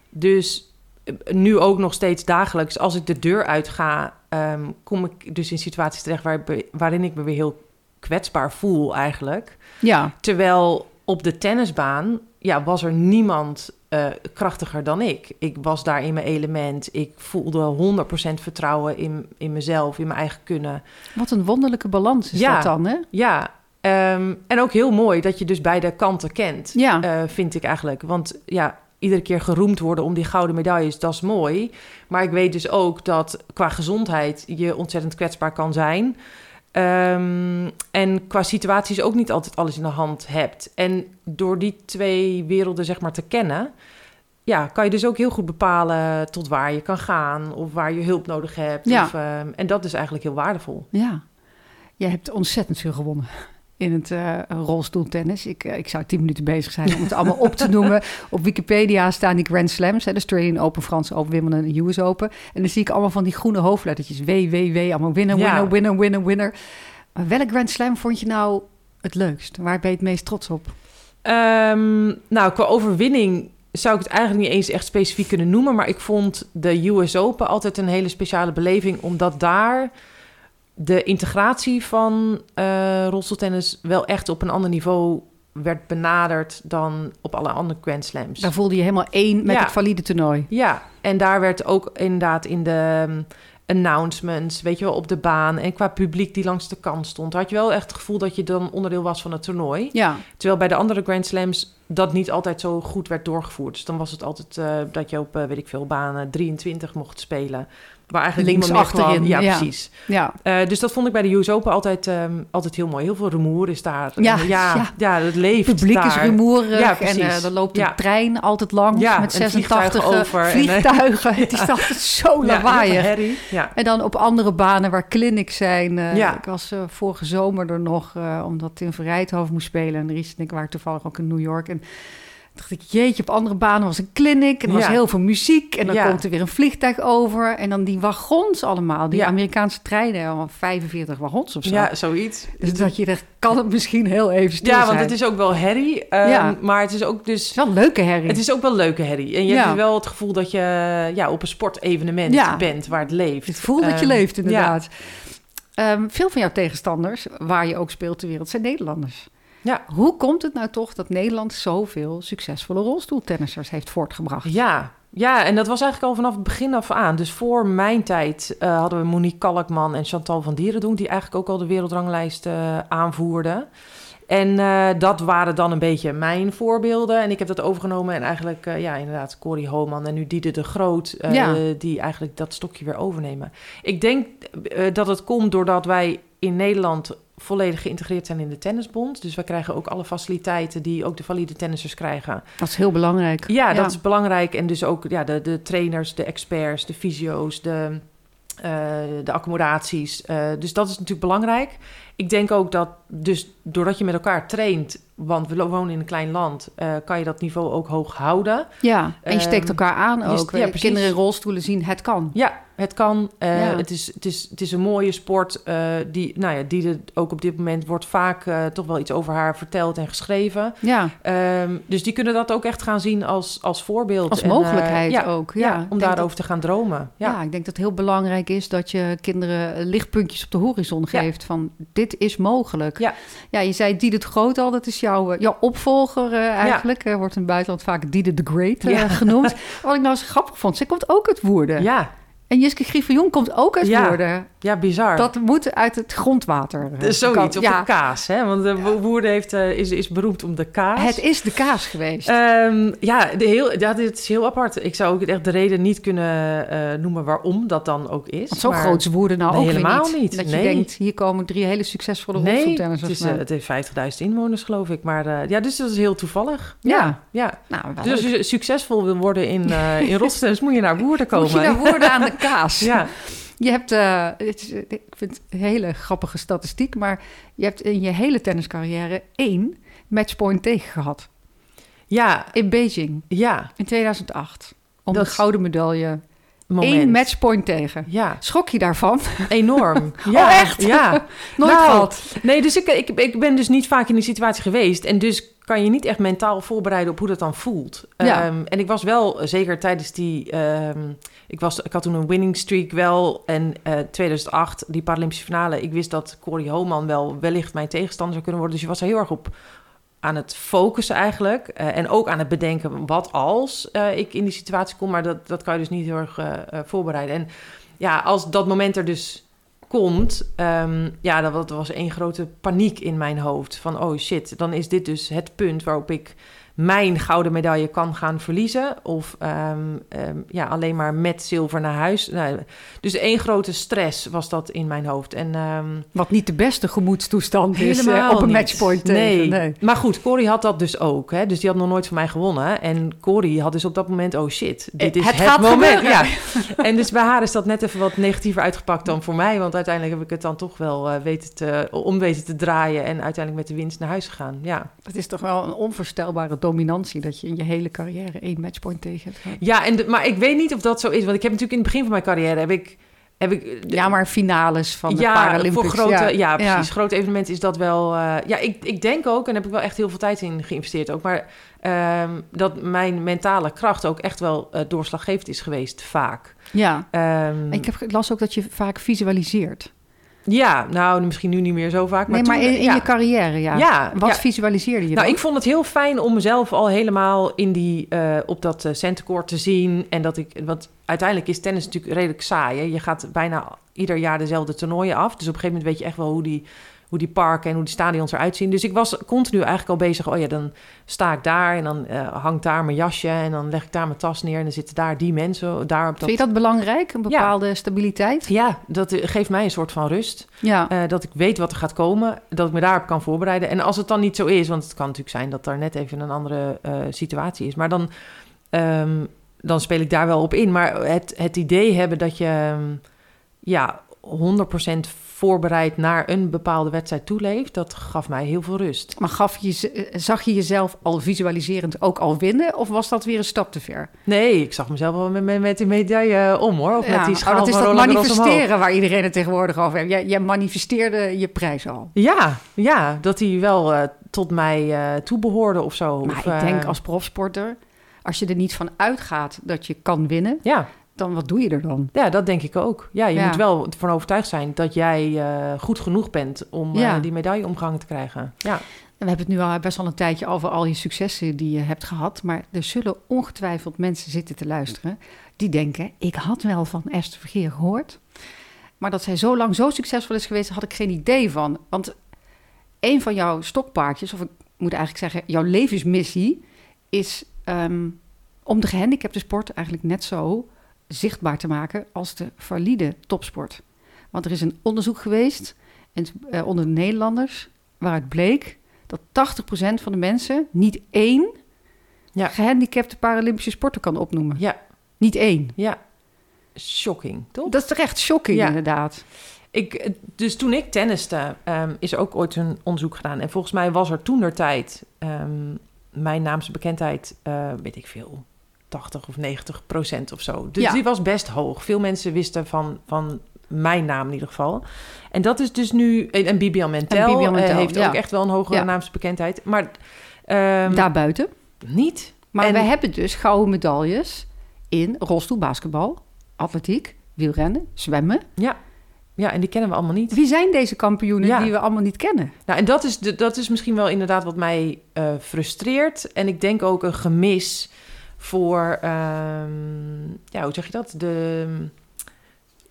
Dus eh, nu ook nog steeds dagelijks, als ik de deur uitga, ehm, kom ik dus in situaties terecht waar, waarin ik me weer heel kwetsbaar voel eigenlijk. Ja, Terwijl op de tennisbaan ja, was er niemand eh, krachtiger dan ik. Ik was daar in mijn element. Ik voelde 100% vertrouwen in, in mezelf, in mijn eigen kunnen. wat een wonderlijke balans is Ja. dat dan, hè? Ja, ehm, en ook heel mooi dat je dus beide kanten kent, Ja. eh, vind ik eigenlijk. Want ja, iedere keer geroemd worden om die gouden medailles, dat is mooi. Maar ik weet dus ook dat qua gezondheid je ontzettend kwetsbaar kan zijn. Ehm, en qua situaties ook niet altijd alles in de hand hebt. En door die twee werelden zeg maar te kennen, ja, kan je dus ook heel goed bepalen tot waar je kan gaan of waar je hulp nodig hebt. Ja. Of, ehm, en dat is eigenlijk heel waardevol. Ja. Jij hebt ontzettend veel gewonnen in het eh, rolstoeltennis. Ik, eh, ik zou tien minuten bezig zijn om het allemaal op te noemen. Op Wikipedia staan die Grand Slams. Hè, de Australian Open, Franse Open, Wimbledon en US Open. En dan zie ik allemaal van die groene hoofdlettertjes. W, W, W. Allemaal winner, Ja. winner, winner, winner, winner. Maar welk Grand Slam vond je nou het leukst? Waar ben je het meest trots op? Ehm, nou, qua overwinning zou ik het eigenlijk niet eens echt specifiek kunnen noemen. Maar ik vond de US Open altijd een hele speciale beleving. Omdat daar de integratie van eh rolstoeltennis wel echt op een ander niveau werd benaderd dan op alle andere Grand Slams. Daar voelde je helemaal één met Ja. het valide toernooi. Ja, en daar werd ook inderdaad in de um, announcements, weet je wel, op de baan en qua publiek die langs de kant stond, had je wel echt het gevoel dat je dan onderdeel was van het toernooi. Ja, Terwijl bij de andere Grand Slams dat niet altijd zo goed werd doorgevoerd. Dus dan was het altijd eh, dat je op, eh, weet ik veel, banen 23 mocht spelen. Waar eigenlijk Links achterin. Ja, ja. precies. Ja, Eh, dus dat vond ik bij de US Open altijd, ehm, altijd heel mooi. Heel veel rumoer is daar. Ja, ja, ja. ja. het leeft het publiek is rumoerig Ja, en eh, er loopt een trein altijd langs Ja, met en 86 vliegtuigen over en, eh, vliegtuigen. Het is altijd zo lawaaiig. En dan op andere banen waar clinics zijn. eh, Ja. Ik was eh, vorige zomer er nog, eh, omdat Tim van Rijthoven moest spelen. En Ries en ik waren toevallig ook in New York. En dacht ik, jeetje, op andere banen was een clinic. En er was heel veel muziek. En dan Ja. komt er weer een vliegtuig over. En dan die wagons allemaal. Die Ja. Amerikaanse treinen, allemaal 45 wagons of zo. ja, zoiets. Dus dat je dacht, kan het misschien heel even stil Ja, zijn. want het is ook wel herrie. Ja. Maar het is ook Het dus... is wel leuke herrie. Het is ook wel leuke herrie. En je hebt wel het gevoel dat je ja, op een sportevenement bent waar het leeft. Het voelt dat je Ehm, leeft, inderdaad. Ehm, veel van jouw tegenstanders, waar je ook speelt ter wereld, zijn Nederlanders. Ja. Hoe komt het nou toch dat Nederland zoveel succesvolle rolstoeltennissers heeft voortgebracht? Ja. ja, en dat was eigenlijk al vanaf het begin af aan. Dus voor mijn tijd eh, hadden we Monique Kalkman en Chantal van Dierendoen... die eigenlijk ook al de wereldranglijst eh, aanvoerden. En eh, dat waren dan een beetje mijn voorbeelden. En ik heb dat overgenomen en eigenlijk, ja, inderdaad, Corrie Homan en nu Diede de Groot... Ja. die eigenlijk dat stokje weer overnemen. Ik denk dat het komt doordat wij in Nederland volledig geïntegreerd zijn in de tennisbond. Dus wij krijgen ook alle faciliteiten die ook de valide tennissers krijgen. Dat is heel belangrijk. Ja, dat is belangrijk. En dus ook ja, de, de trainers, de experts, de fysio's, de, eh, de accommodaties. Eh, dus dat is natuurlijk belangrijk. Ik denk ook dat, dus doordat je met elkaar traint, want we wonen in een klein land, eh, kan je dat niveau ook hoog houden. Ja, en je steekt Ehm, elkaar aan je- ook. ja, Eh, precies. Kinderen in rolstoelen zien, het kan. Ja, het kan. Eh, Ja. het, is, het, is, het is een mooie sport. eh, die, nou ja, die er ook op dit moment wordt vaak eh, toch wel iets over haar verteld en geschreven. Ja, Ehm, dus die kunnen dat ook echt gaan zien als, als voorbeeld. als En, mogelijkheid ja, ook. Ja, om daarover te gaan dromen. Ja. Ja, ik denk dat het heel belangrijk is dat je kinderen lichtpuntjes op de horizon geeft. Van dit is mogelijk. Ja. ja je zei Diede het Groot al, dat is jouw, jouw opvolger eigenlijk. Wordt in het buitenland vaak Diede the Great genoemd. Wat ik nou zo grappig vond, ze komt ook uit Woerden. ja, En Jiske Griffioen komt ook uit Ja. Woerden. ja, bizar. Dat moet uit het grondwater. eh, Dus zoiets, op ja, de kaas. Hè? Want de Woerden heeft, eh, is, is beroemd om de kaas. Het is de kaas geweest. Ehm, ja, de heel, ja, dit is heel apart. Ik zou ook echt de reden niet kunnen eh, noemen waarom dat dan ook is. Want zo maar- groot is Woerden nou Nee, ook helemaal niet. niet. Dat je Nee. denkt, hier komen drie hele succesvolle Nee, het, is, eh, het heeft 50.000 inwoners, geloof ik. Maar eh, ja, dus dat is heel toevallig. Ja. ja. nou, Dus als je succesvol wil worden in, eh in rolstoeltennis, moet je naar Woerden komen. Moet je naar Woerden aan de kaas. Ja, Je hebt, eh, het is, ik vind het een hele grappige statistiek, maar je hebt in je hele tenniscarrière één matchpoint tegen gehad. ja, In Beijing ja. in 2008. Om Dat de gouden medaille. Moment. Eén matchpoint tegen. Ja, Schrok je daarvan? enorm. Oh, Ja, echt? Ja. Nooit Nou, gehad. Nee, dus ik, ik, ik ben dus niet vaak in die situatie geweest. En dus kan je niet echt mentaal voorbereiden op hoe dat dan voelt. Ja. Ehm, en ik was wel, eh, zeker tijdens die... ehm, ik, was, ik had toen een winning streak wel. En eh 2008, die Paralympische finale... Ik wist dat Corrie Homan wel wellicht mijn tegenstander zou kunnen worden. Dus je was er heel erg op aan het focussen eigenlijk. Eh, en ook aan het bedenken wat als ik in die situatie kom. Maar dat, dat kan je dus niet heel erg voorbereiden. En ja, als dat moment er dus komt, ehm, ja, dat, dat was één grote paniek in mijn hoofd. Van, oh shit, dan is dit dus het punt waarop ik mijn gouden medaille kan gaan verliezen. Of ehm, ehm, ja, alleen maar met zilver naar huis. Nou, dus één grote stress was dat in mijn hoofd. En ehm, Wat niet de beste gemoedstoestand is eh, op een niet. matchpoint tegen. Nee. Nee. Maar goed, Corrie had dat dus ook. Hè? Dus die had nog nooit van mij gewonnen. En Corrie had dus op dat moment, oh shit, dit Eh, is het het, gaat moment. Ja. En dus bij haar is dat net even wat negatiever uitgepakt dan voor mij. Want uiteindelijk heb ik het dan toch wel eh, weten te, om weten te draaien. En uiteindelijk met de winst naar huis gegaan. Ja, Het is toch wel een onvoorstelbare dominantie dat je in je hele carrière één matchpoint tegen hebt gehad. ja en de- maar ik weet niet of dat zo is. Want ik heb natuurlijk in het begin van mijn carrière... heb ik, heb ik Ja, maar finales van de ja, Paralympics. voor grote, ja, precies. Ja. Grote evenementen is dat wel. eh, ja, ik, ik denk ook, en daar heb ik wel echt heel veel tijd in geïnvesteerd ook. Maar ehm, dat mijn mentale kracht ook echt wel eh, doorslaggevend is geweest, vaak. Ja. Ehm, Ik heb las ook dat je vaak visualiseert. Ja, nou, misschien nu niet meer zo vaak. Maar nee, maar toen, in, in ja. je carrière, ja. Ja, Wat ja. visualiseerde je Nou, dan? ik vond het heel fijn om mezelf al helemaal in die, eh, op dat uh, te zien. En dat ik, want uiteindelijk is tennis natuurlijk redelijk saai. Hè? Je gaat bijna ieder jaar dezelfde toernooien af. Dus op een gegeven moment weet je echt wel hoe die, hoe die parken en hoe die stadions eruit zien. Dus ik was continu eigenlijk al bezig. Oh ja, dan sta ik daar en dan uh, hangt daar mijn jasje en dan leg ik daar mijn tas neer en dan zitten daar die mensen. Daar op dat... Vind je dat belangrijk, een bepaalde stabiliteit? Ja, dat geeft mij een soort van rust. Ja. Uh, dat ik weet wat er gaat komen, dat ik me daarop kan voorbereiden. En als het dan niet zo is, want het kan natuurlijk zijn dat er net even een andere uh, situatie is, maar dan, um, dan speel ik daar wel op in. Maar het, het idee hebben dat je um, ja, 100% voorbereid naar een bepaalde wedstrijd toeleeft, dat gaf mij heel veel rust. Maar gaf je, zag je jezelf al visualiserend ook al winnen? Of was dat weer een stap te ver? Nee, ik zag mezelf wel met, met die medaille om hoor. Of ja, met die schaal oh, dat is dat manifesteren waar iedereen het tegenwoordig over heeft. Jij, jij manifesteerde je prijs al. Ja, ja dat die wel uh, tot mij uh, toebehoorde of zo. Maar of, ik denk als profsporter, als je er niet van uitgaat dat je kan winnen... Ja dan wat doe je er dan? Ja, dat denk ik ook. Ja, je Ja. moet wel ervan overtuigd zijn dat jij eh, goed genoeg bent om eh, die medaille omgangen te krijgen. Ja. En we hebben het nu al best al een tijdje over al je successen die je hebt gehad. Maar er zullen ongetwijfeld mensen zitten te luisteren die denken: ik had wel van Esther Vergeer gehoord. Maar dat zij zo lang zo succesvol is geweest, had ik geen idee van. Want een van jouw stokpaardjes, of ik moet eigenlijk zeggen, jouw levensmissie, is ehm, om de gehandicapte sport eigenlijk net zo zichtbaar te maken als de valide topsport. Want er is een onderzoek geweest en, eh, onder de Nederlanders waaruit bleek dat 80% van de mensen niet één Ja. gehandicapte Paralympische sporter kan opnoemen. Ja. Niet één. ja, shocking, toch? Dat is toch echt shocking, Ja. inderdaad. Ik, dus toen ik tenniste, ehm, is ook ooit een onderzoek gedaan. En volgens mij was er toen der tijd, ehm, mijn naamse bekendheid, eh, weet ik veel, 80 of 90 procent of zo. Dus Ja. die was best hoog. Veel mensen wisten van, van mijn naam in ieder geval. En dat is dus nu, en Bibian Mentel, En Bibian eh, Mentel, heeft ja. ook echt wel een hogere Ja. naamse bekendheid. Maar ehm, Daarbuiten. niet. Maar En- we hebben dus gouden medailles in rolstoelbasketbal, atletiek, wielrennen, zwemmen. Ja. ja, en die kennen we allemaal niet. Wie zijn deze kampioenen Ja. die we allemaal niet kennen? Nou, en dat is, de, dat is misschien wel inderdaad wat mij eh, frustreert. En ik denk ook een gemis voor, ehm, ja, hoe zeg je dat? De,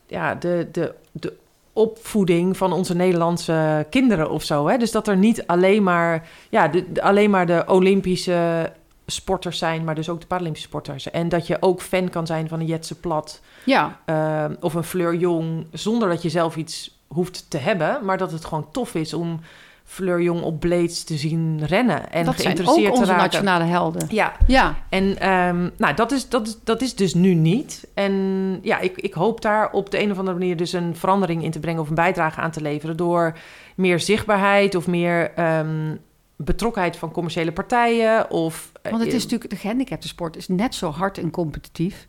ja, de, de, de opvoeding van onze Nederlandse kinderen of zo. Hè? Dus dat er niet alleen maar, ja, de, de- alleen maar de Olympische sporters zijn, maar dus ook de Paralympische sporters. En dat je ook fan kan zijn van een Jetse Plat Ja, eh, of een Fleur Jong, zonder dat je zelf iets hoeft te hebben, maar dat het gewoon tof is om Fleur Jong op Blades te zien rennen en dat zijn geïnteresseerd ook onze te raken. nationale helden. Ja, Ja, en ehm, nou, dat, is, dat, is, dat is dus nu niet. En ja, ik, ik hoop daar op de een of andere manier dus een verandering in te brengen of een bijdrage aan te leveren door meer zichtbaarheid of meer ehm, betrokkenheid van commerciële partijen. Of, eh, want het is natuurlijk, de gehandicapte sport is net zo hard en competitief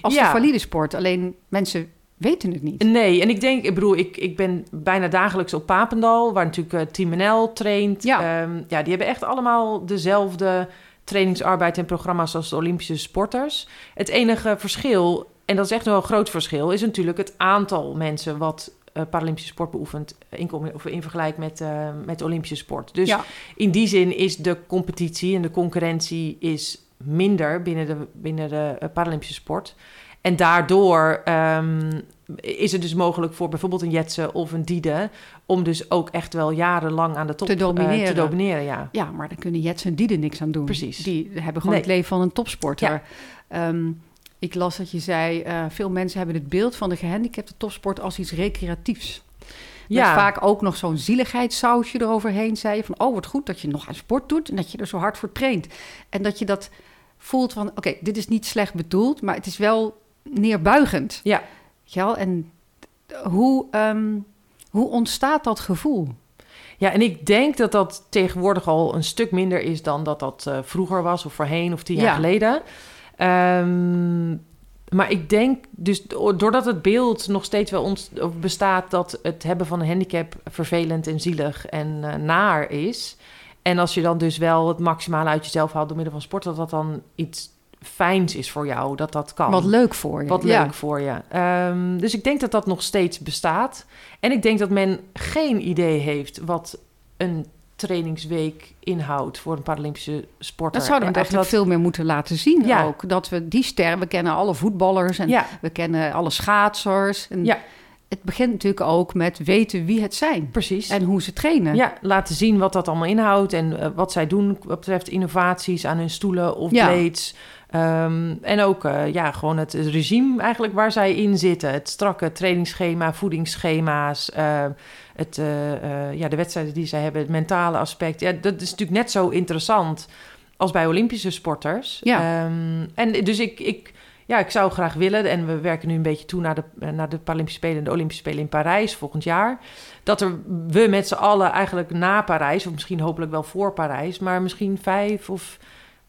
als Ja. de valide sport. Alleen mensen weten het niet. Nee, en ik denk, ik bedoel, ik, ik ben bijna dagelijks op Papendal, waar natuurlijk eh, Team NL traint. Ja. Ehm, ja, die hebben echt allemaal dezelfde trainingsarbeid en programma's als de Olympische sporters. Het enige verschil, en dat is echt wel een groot verschil, is natuurlijk het aantal mensen wat eh, Paralympische sport beoefent in, of in vergelijking met, eh, met Olympische sport. Dus ja, in die zin is de competitie en de concurrentie is minder binnen de, binnen de Paralympische sport. En daardoor ehm, is het dus mogelijk voor bijvoorbeeld een Jetse of een Diede... om dus ook echt wel jarenlang aan de top Te eh, domineren. te domineren ja. ja, maar dan kunnen Jets en Dieden niks aan doen. Precies. Die hebben gewoon Nee. het leven van een topsporter. Ehm, ik las dat je zei, eh, veel mensen hebben het beeld van de gehandicapte topsport als iets recreatiefs. Met Ja, vaak ook nog zo'n zieligheidsausje eroverheen, zei je. Van, oh, wat goed dat je nog aan sport doet en dat je er zo hard voor traint. En dat je dat voelt van, oké, dit is niet slecht bedoeld, maar het is wel neerbuigend. Ja. Wel? En hoe, ehm, hoe ontstaat dat gevoel? ja, en ik denk dat dat tegenwoordig al een stuk minder is... dan dat dat eh, vroeger was of voorheen of tien Ja. jaar geleden. Ehm, maar ik denk dus doordat het beeld nog steeds wel ont- bestaat dat het hebben van een handicap vervelend en zielig en eh, naar is. En als je dan dus wel het maximale uit jezelf haalt door middel van sport, dat dat dan iets fijns is voor jou, dat dat kan. Wat leuk voor je. Wat Ja. leuk voor je. Ehm, dus ik denk dat dat nog steeds bestaat. En ik denk dat men geen idee heeft wat een trainingsweek inhoudt voor een Paralympische sporter. Dat zouden En we eigenlijk veel meer moeten laten zien Ja. ook. Dat we die sterren, we kennen alle voetballers en Ja, we kennen alle schaatsers. En Ja. het begint natuurlijk ook met weten wie het zijn. Precies. En hoe ze trainen. Ja, laten zien wat dat allemaal inhoudt en uh, wat zij doen wat betreft innovaties aan hun stoelen of blades. Um, en ook uh, ja, gewoon het regime eigenlijk waar zij in zitten. Het strakke trainingsschema, voedingsschema's, uh, het, ja, de wedstrijden die zij hebben, het mentale aspect. Ja, dat is natuurlijk net zo interessant als bij Olympische sporters. Ja. Um, en dus ik, ik, ja, ik zou graag willen, en we werken nu een beetje toe naar de, naar de Paralympische Spelen en de Olympische Spelen in Parijs volgend jaar. Dat er, we met z'n allen eigenlijk na Parijs, of misschien hopelijk wel voor Parijs, maar misschien vijf of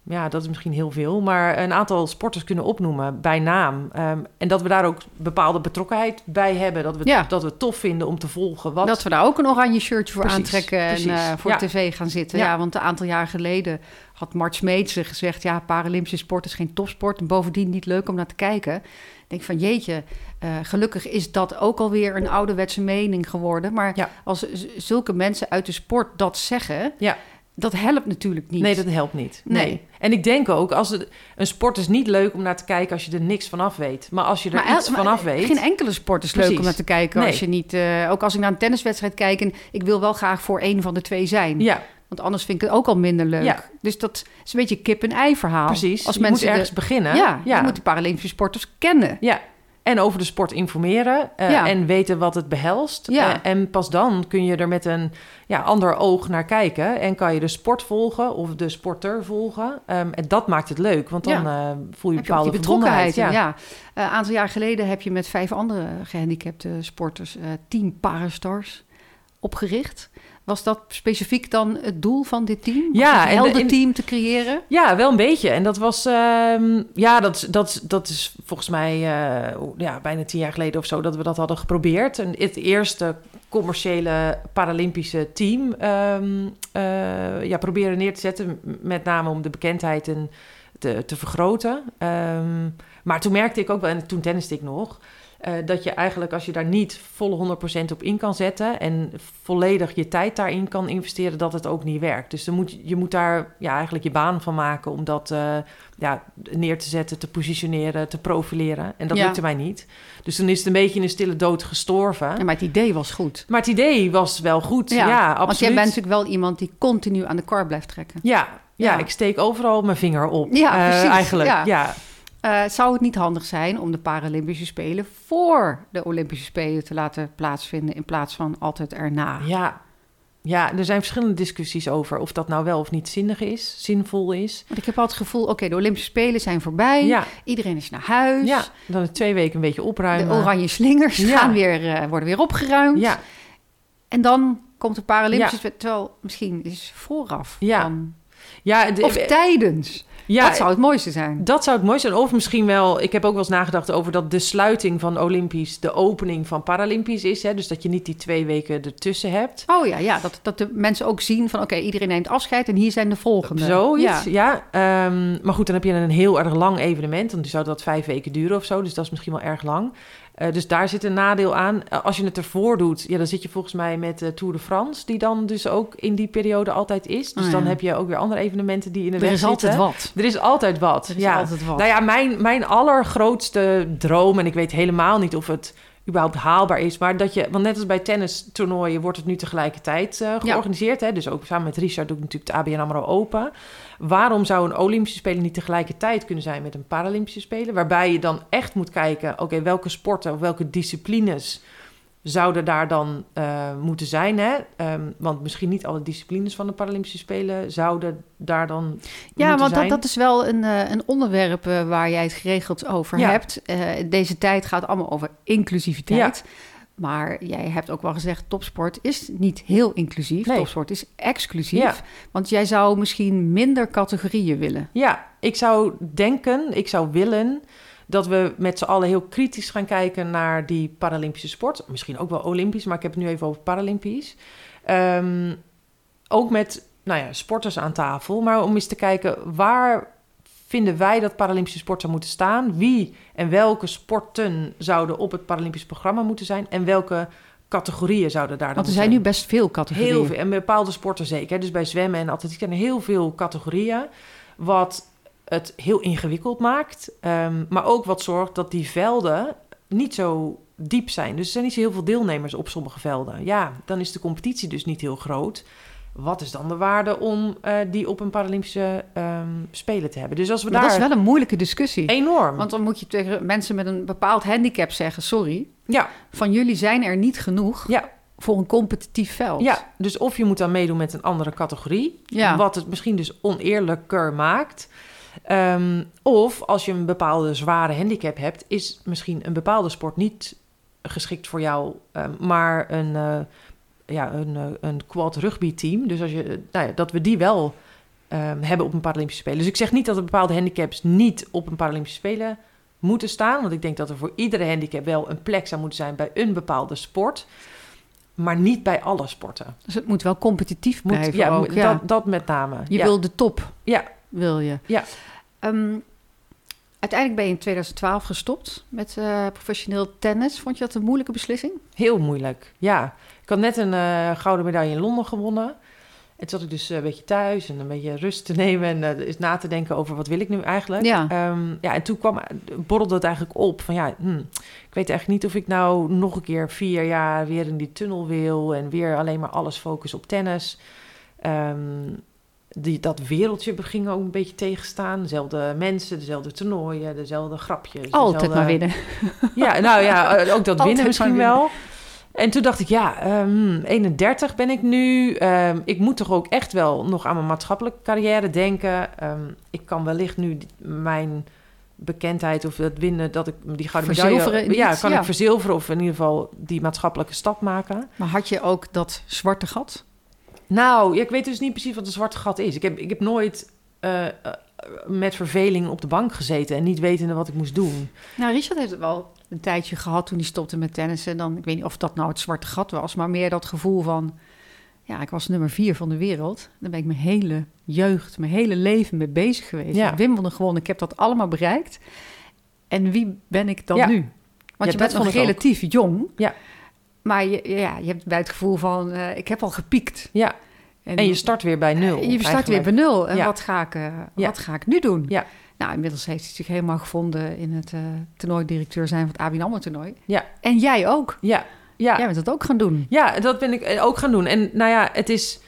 ja, dat is misschien heel veel, maar een aantal sporters kunnen opnoemen bij naam. Um, en dat we daar ook bepaalde betrokkenheid bij hebben. Dat we, Ja. dat we het tof vinden om te volgen. Wat, Dat we daar ook een oranje shirtje voor Precies, aantrekken en eh, voor Ja. tv gaan zitten. Ja. Ja. want een aantal jaar geleden had Mart Smeetse gezegd... ja, Paralympische sport is geen topsport en bovendien niet leuk om naar te kijken. Ik denk van jeetje, eh, gelukkig is dat ook alweer een ouderwetse mening geworden. Maar Ja. als zulke mensen uit de sport dat zeggen, Ja. Dat helpt natuurlijk niet. Nee, dat helpt niet. Nee. Nee. En ik denk ook, als het, een sport is niet leuk om naar te kijken als je er niks van af weet. Maar als je er Maar iets el- maar van af weet... Geen enkele sport is leuk om naar te kijken Nee. als je niet... eh, ook als ik naar een tenniswedstrijd kijk en ik wil wel graag voor één van de twee zijn. Ja, Want anders vind ik het ook al minder leuk. Ja. Dus dat is een beetje kip-en-ei verhaal. precies. Als je mensen moet ergens de- beginnen. Ja, ja. je moet de Paralympische sporters kennen. Ja, en over de sport informeren eh, Ja. en weten wat het behelst. Ja. Eh, en pas dan kun je er met een ja, ander oog naar kijken en kan je de sport volgen of de sporter volgen. Ehm, en dat maakt het leuk, want dan Ja. eh, voel je bepaalde betrokkenheid. Ja. Ja. Een aantal jaar geleden heb je met vijf andere gehandicapte sporters Team Parastars opgericht. Was dat specifiek dan het doel van dit team? Was Ja, een de- helder team te creëren? Ja, wel een beetje. En dat was, ehm, ja, dat, dat, dat is volgens mij eh, ja, bijna tien jaar geleden of zo dat we dat hadden geprobeerd. En het eerste commerciële Paralympische team eh, ja, proberen neer te zetten. Met name om de bekendheid en te, te vergroten. Ehm, maar toen merkte ik ook wel, en toen tenniste ik nog... eh, dat je eigenlijk, als je daar niet volle 100% op in kan zetten... en volledig je tijd daarin kan investeren, dat het ook niet werkt. Dus dan moet, je- moet daar ja, eigenlijk je baan van maken... om dat eh, ja, neer te zetten, te positioneren, te profileren. En dat Ja. lukte mij niet. Dus toen is het een beetje in een stille dood gestorven. Ja, maar het idee was goed. Maar het idee was wel goed, ja, absoluut. Want jij bent natuurlijk wel iemand die continu aan de kar blijft trekken. Ja, ja, ik steek overal mijn vinger op. Ja, precies, Eigenlijk, ja. Eh, zou het niet handig zijn om de Paralympische Spelen voor de Olympische Spelen te laten plaatsvinden in plaats van altijd erna? Ja. ja, er zijn verschillende discussies over of dat nou wel of niet zinnig is, zinvol is. Want ik heb altijd het gevoel, oké, de Olympische Spelen zijn voorbij. Ja, Iedereen is naar huis. ja, dan twee weken een beetje de opruimen. oranje slingers Ja. gaan weer, eh, worden weer opgeruimd. Ja, En dan komt de Paralympische... Terwijl misschien is vooraf. Ja. dan- ja, de- of tijdens. Ja, dat zou het mooiste zijn. Dat zou het mooi zijn. Of misschien wel, ik heb ook wel eens nagedacht over dat de sluiting van Olympisch de opening van Paralympisch is. Hè? Dus dat je niet die twee weken ertussen hebt. Oh ja, ja dat, dat de mensen ook zien van... oké, iedereen neemt afscheid en hier zijn de volgende. Zoiets, Ja. ja. Ehm, maar goed, dan heb je een heel erg lang evenement. Dan zou dat vijf weken duren of zo. Dus dat is misschien wel erg lang. Eh, dus daar zit een nadeel aan. Eh, als je het ervoor doet, ja, dan zit je volgens mij met de Tour de France... die dan dus ook in die periode altijd is. Dus Oh, dan heb je ook weer andere evenementen die in de Er weg is altijd zitten. wat. Er is altijd wat. Er is ja. altijd wat. Nou ja, mijn, mijn allergrootste droom, en ik weet helemaal niet of het überhaupt haalbaar is, maar dat je, want net als bij tennistoernooien wordt het nu tegelijkertijd eh, georganiseerd, hè? dus ook samen met Richard doe ik natuurlijk de ABN AMRO Open. Waarom zou een Olympische Spelen niet tegelijkertijd kunnen zijn met een Paralympische Spelen, waarbij je dan echt moet kijken, oké, welke sporten of welke disciplines zouden daar dan eh, moeten zijn. Hè? Ehm, want misschien niet alle disciplines van de Paralympische Spelen zouden daar dan Ja, want dat, zijn. dat is wel een, eh, een onderwerp eh, waar jij het geregeld over Ja. hebt. Deze tijd gaat allemaal over inclusiviteit. Maar jij hebt ook wel gezegd, topsport is niet heel inclusief. Nee. Topsport is exclusief. Ja. Want jij zou misschien minder categorieën willen. Ja, ik zou denken, ik zou willen dat we met z'n allen heel kritisch gaan kijken naar die Paralympische sport. Misschien ook wel Olympisch, maar ik heb het nu even over Paralympisch. Ehm, ook met nou ja, sporters aan tafel, maar om eens te kijken waar vinden wij dat Paralympische sport zou moeten staan? Wie en welke sporten zouden op het Paralympisch programma moeten zijn? En welke categorieën zouden daar dan Want er zijn nu best veel categorieën. Heel veel. En bepaalde sporten zeker. Dus bij zwemmen en atletiek zijn er heel veel categorieën. Wat het heel ingewikkeld maakt. Ehm, maar ook wat zorgt dat die velden niet zo diep zijn. Dus er zijn niet zo heel veel deelnemers op sommige velden. Ja, dan is de competitie dus niet heel groot. Wat is dan de waarde om eh, die op een Paralympische ehm, Spelen te hebben? Dus als we Maar daar... dat is wel een moeilijke discussie. enorm. Want dan moet je tegen mensen met een bepaald handicap zeggen: sorry, Ja, van jullie zijn er niet genoeg ja, voor een competitief veld. ja, dus of je moet dan meedoen met een andere categorie... Ja. wat het misschien dus oneerlijker maakt... Ehm, of als je een bepaalde zware handicap hebt... is misschien een bepaalde sport niet geschikt voor jou... ehm, maar een, eh, ja, een, eh, een quad rugby team. Dus als je, eh, nou ja, dat we die wel ehm, hebben op een Paralympische Spelen. Dus ik zeg niet dat er bepaalde handicaps niet op een Paralympische Spelen moeten staan. Want ik denk dat er voor iedere handicap wel een plek zou moeten zijn bij een bepaalde sport. Maar niet bij alle sporten. Dus het moet wel competitief Moet, blijven. ja, ook, ja. Dat, dat met name. Je ja. wil de top. Ja. Wil je. Ja. Ehm, uiteindelijk ben je in 2012 gestopt met eh, professioneel tennis. Vond je dat een moeilijke beslissing? Heel moeilijk, ja. Ik had net een eh, gouden medaille in Londen gewonnen. En toen zat ik dus eh, een beetje thuis en een beetje rust te nemen... en eh, eens na te denken over wat wil ik nu eigenlijk. Ja. Ehm, ja, en toen kwam, borrelde het eigenlijk op van ja, hm, ik weet eigenlijk niet of ik nou nog een keer vier jaar weer in die tunnel wil en weer alleen maar alles focussen op tennis. Ehm, die, dat wereldje ging ook een beetje tegenstaan. Dezelfde mensen, dezelfde toernooien, dezelfde grapjes. Altijd dezelfde- maar winnen. Ja, nou ja, eh, ook dat winnen misschien winnen. wel. En toen dacht ik, ja, ehm 31 ben ik nu. Ehm, ik moet toch ook echt wel nog aan mijn maatschappelijke carrière denken. Ehm, ik kan wellicht nu mijn bekendheid of het winnen, dat ik die gouden medaille... Ja, kan ja. ik verzilveren of in ieder geval die maatschappelijke stap maken. Maar had je ook dat zwarte gat? Nou, ik weet dus niet precies wat een zwarte gat is. Ik heb, ik heb nooit eh, eh, met verveling op de bank gezeten en niet wetende wat ik moest doen. Nou, Richard heeft het wel een tijdje gehad toen hij stopte met tennissen. Dan, ik weet niet of dat nou het zwarte gat was, maar meer dat gevoel van... Ja, ik was nummer vier van de wereld. Daar ben ik mijn hele jeugd, mijn hele leven mee bezig geweest. Ja. Wimbledon gewonnen, ik heb dat allemaal bereikt. En wie ben ik dan Ja. nu? Ja, Want je bent nog ook. relatief jong. Ja. Maar je, ja, je hebt bij het gevoel van, eh, ik heb al gepiekt. Ja, en je start weer bij nul. Je start weer bij nul. En Ja. wat, ga ik, eh, Ja. wat ga ik nu doen? Ja. Nou, inmiddels heeft hij zich helemaal gevonden in het eh toernooidirecteur zijn van het ABN AMRO toernooi. Ja. En jij ook. Ja, ja. Jij bent dat ook gaan doen. Ja, dat ben ik eh, ook gaan doen. En nou ja, het is...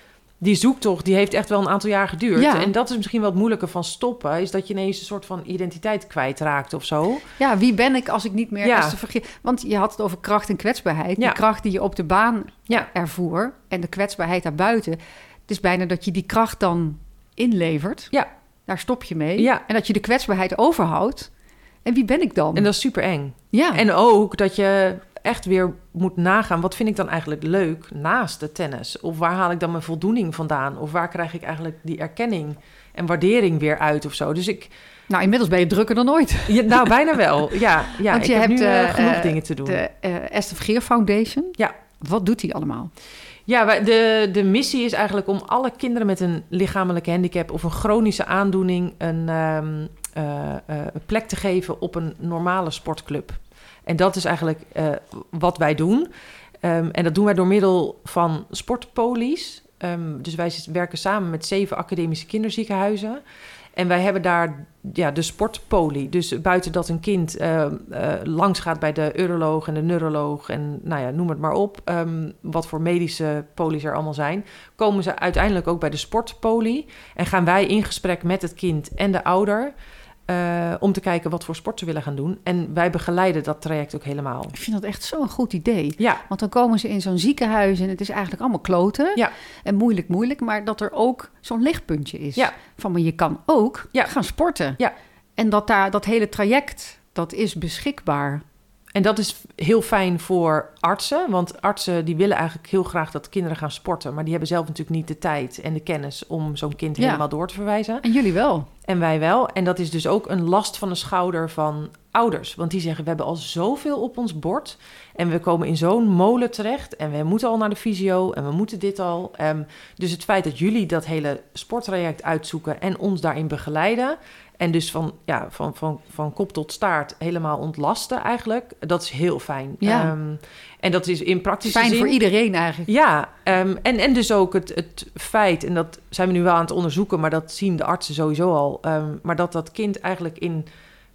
Die zoektocht, die heeft echt wel een aantal jaar geduurd. Ja. En dat is misschien wel het moeilijke van stoppen... is dat je ineens een soort van identiteit kwijtraakt of zo. Ja, wie ben ik als ik niet meer... Ja. De Want je had het over kracht en kwetsbaarheid. Ja. Die kracht die je op de baan Ja. ervoer en de kwetsbaarheid daarbuiten. Het is bijna dat je die kracht dan inlevert. Ja. Daar stop je mee. Ja. En dat je de kwetsbaarheid overhoudt. En wie ben ik dan? En dat is super eng. ja. En ook dat je echt weer moet nagaan... wat vind ik dan eigenlijk leuk naast de tennis? Of waar haal ik dan mijn voldoening vandaan? Of waar krijg ik eigenlijk die erkenning en waardering weer uit of zo? Dus ik... Nou, inmiddels ben je drukker dan ooit. Ja, nou, bijna wel. Ja, ja Want ik je heb hebt nu eh, eh, genoeg dingen te doen. De eh, Esther Vergeer Foundation. Ja. Wat doet die allemaal? Ja, de, de missie is eigenlijk om alle kinderen met een lichamelijke handicap of een chronische aandoening een ehm, eh, eh, een plek te geven op een normale sportclub. En dat is eigenlijk eh, wat wij doen. Ehm, en dat doen wij door middel van sportpolies. Ehm, dus wij werken samen met zeven academische kinderziekenhuizen. En wij hebben daar ja, de sportpoli. Dus buiten dat een kind eh, langs gaat bij de uroloog en de neuroloog... en nou ja, noem het maar op, wat voor medische polies er allemaal zijn... komen ze uiteindelijk ook bij de sportpoli... en gaan wij in gesprek met het kind en de ouder... eh, om te kijken wat voor sport ze willen gaan doen. En wij begeleiden dat traject ook helemaal. Ik vind dat echt zo'n goed idee. Ja, Want dan komen ze in zo'n ziekenhuis en het is eigenlijk allemaal kloten. Ja. En moeilijk, moeilijk. Maar dat er ook zo'n lichtpuntje is. Ja. Van, maar je kan ook Ja. gaan sporten. Ja. En dat daar, dat hele traject, dat is beschikbaar. En dat is heel fijn voor artsen. Want artsen die willen eigenlijk heel graag dat kinderen gaan sporten. Maar die hebben zelf natuurlijk niet de tijd en de kennis om zo'n kind Ja. helemaal door te verwijzen. En jullie wel. En wij wel. En dat is dus ook een last van de schouder van ouders. Want die zeggen, we hebben al zoveel op ons bord. En we komen in zo'n molen terecht. En we moeten al naar de fysio. En we moeten dit al. Ehm, dus het feit dat jullie dat hele sporttraject uitzoeken en ons daarin begeleiden. En dus van, ja, van, van, van kop tot staart helemaal ontlasten eigenlijk. Dat is heel fijn. Ja. Ehm, en dat is in praktische Fijn zin... voor iedereen eigenlijk. Ja, ehm, en, en dus ook het, het feit, en dat zijn we nu wel aan het onderzoeken, maar dat zien de artsen sowieso al, ehm, maar dat dat kind eigenlijk in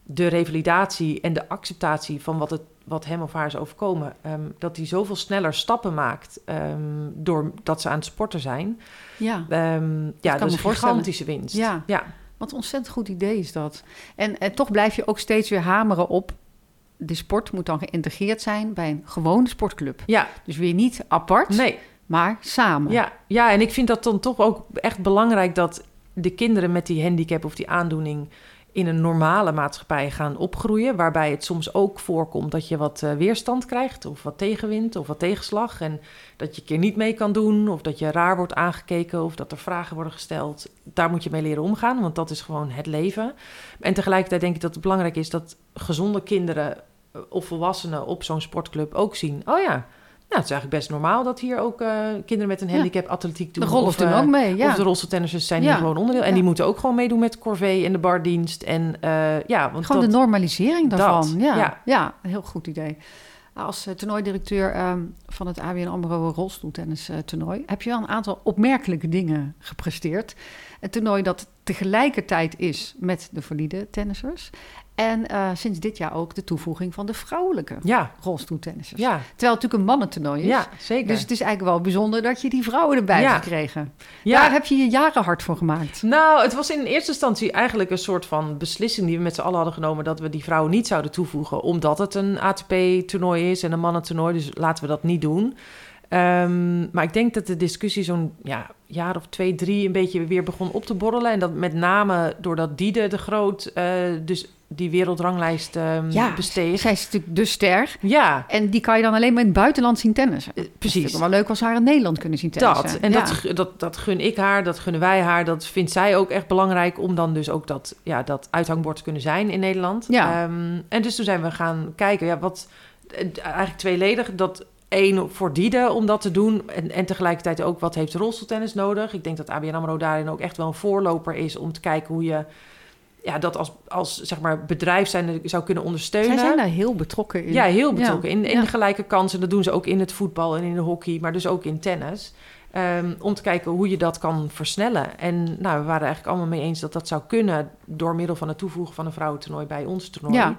de revalidatie en de acceptatie van wat het wat hem of haar is overkomen, dat die zoveel sneller stappen maakt doordat ze aan het sporten zijn. Ja, ja, kan dat is een gigantische winst. Ja. ja. Wat een ontzettend goed idee is dat. En, en toch blijf je ook steeds weer hameren op... de sport moet dan geïntegreerd zijn bij een gewone sportclub. ja. Dus weer niet apart, nee. maar samen. Ja, ja, en ik vind dat dan toch ook echt belangrijk dat de kinderen met die handicap of die aandoening in een normale maatschappij gaan opgroeien. Waarbij het soms ook voorkomt dat je wat eh, weerstand krijgt, of wat tegenwind, of wat tegenslag. En dat je een keer niet mee kan doen, of dat je raar wordt aangekeken, of dat er vragen worden gesteld. Daar moet je mee leren omgaan, want dat is gewoon het leven. En tegelijkertijd denk ik dat het belangrijk is dat gezonde kinderen eh, of volwassenen op zo'n sportclub ook zien. Oh ja. Nou, het is eigenlijk best normaal dat hier ook eh, kinderen met een Ja. handicap atletiek doen. De rollen doen eh, ook mee, ja. Of de rolstoeltennissers zijn Ja. hier gewoon onderdeel. En Ja. die moeten ook gewoon meedoen met corvée en de bardienst. En eh, ja, want Gewoon dat, de normalisering daarvan. ja. ja. Heel goed idee. Als toernooidirecteur ehm, van het ABN AMRO rolstoeltennis toernooi... heb je wel een aantal opmerkelijke dingen gepresteerd. Een toernooi dat tegelijkertijd is met de valide tennissers... En uh, sinds dit jaar ook de toevoeging van de vrouwelijke ja. rolstoeltennissers. Ja. Terwijl het natuurlijk een mannentoernooi is. Ja, zeker. Dus het is eigenlijk wel bijzonder dat je die vrouwen erbij Ja. hebt gekregen. Ja. Daar heb je je jaren hard voor gemaakt. Nou, het was in eerste instantie eigenlijk een soort van beslissing die we met z'n allen hadden genomen dat we die vrouwen niet zouden toevoegen, omdat het een ATP-toernooi is en een mannentoernooi, dus laten we dat niet doen. Um, maar ik denk dat de discussie zo'n ja, jaar of twee, drie een beetje weer begon op te borrelen. En dat met name doordat Diede de Groot uh, dus die wereldranglijst um, ja, besteeg. Zij is natuurlijk de ster. Ja. En die kan je dan alleen maar in het buitenland zien tennissen. Uh, precies. Het is wel leuk als haar in Nederland kunnen zien tennissen. Dat. En ja. dat, dat, dat gun ik haar, dat gunnen wij haar. Dat vindt zij ook echt belangrijk om dan dus ook dat, ja, dat uithangbord te kunnen zijn in Nederland. Ja. Um, en dus toen zijn we gaan kijken, ja, wat eigenlijk tweeledig. Dat één voor Diede om dat te doen. En, en tegelijkertijd ook wat heeft rolstoeltennis nodig. Ik denk dat ABN AMRO daarin ook echt wel een voorloper is om te kijken hoe je ja, dat als, als zeg maar, bedrijf zijn zou kunnen ondersteunen. Zij zijn daar heel betrokken in. Ja, heel betrokken. Ja. In, in ja. de gelijke kansen. Dat doen ze ook in het voetbal en in de hockey, maar dus ook in tennis. Um, om te kijken hoe je dat kan versnellen. En nou, we waren eigenlijk allemaal mee eens dat dat zou kunnen... door middel van het toevoegen van een vrouwentoernooi bij ons toernooi. Ja.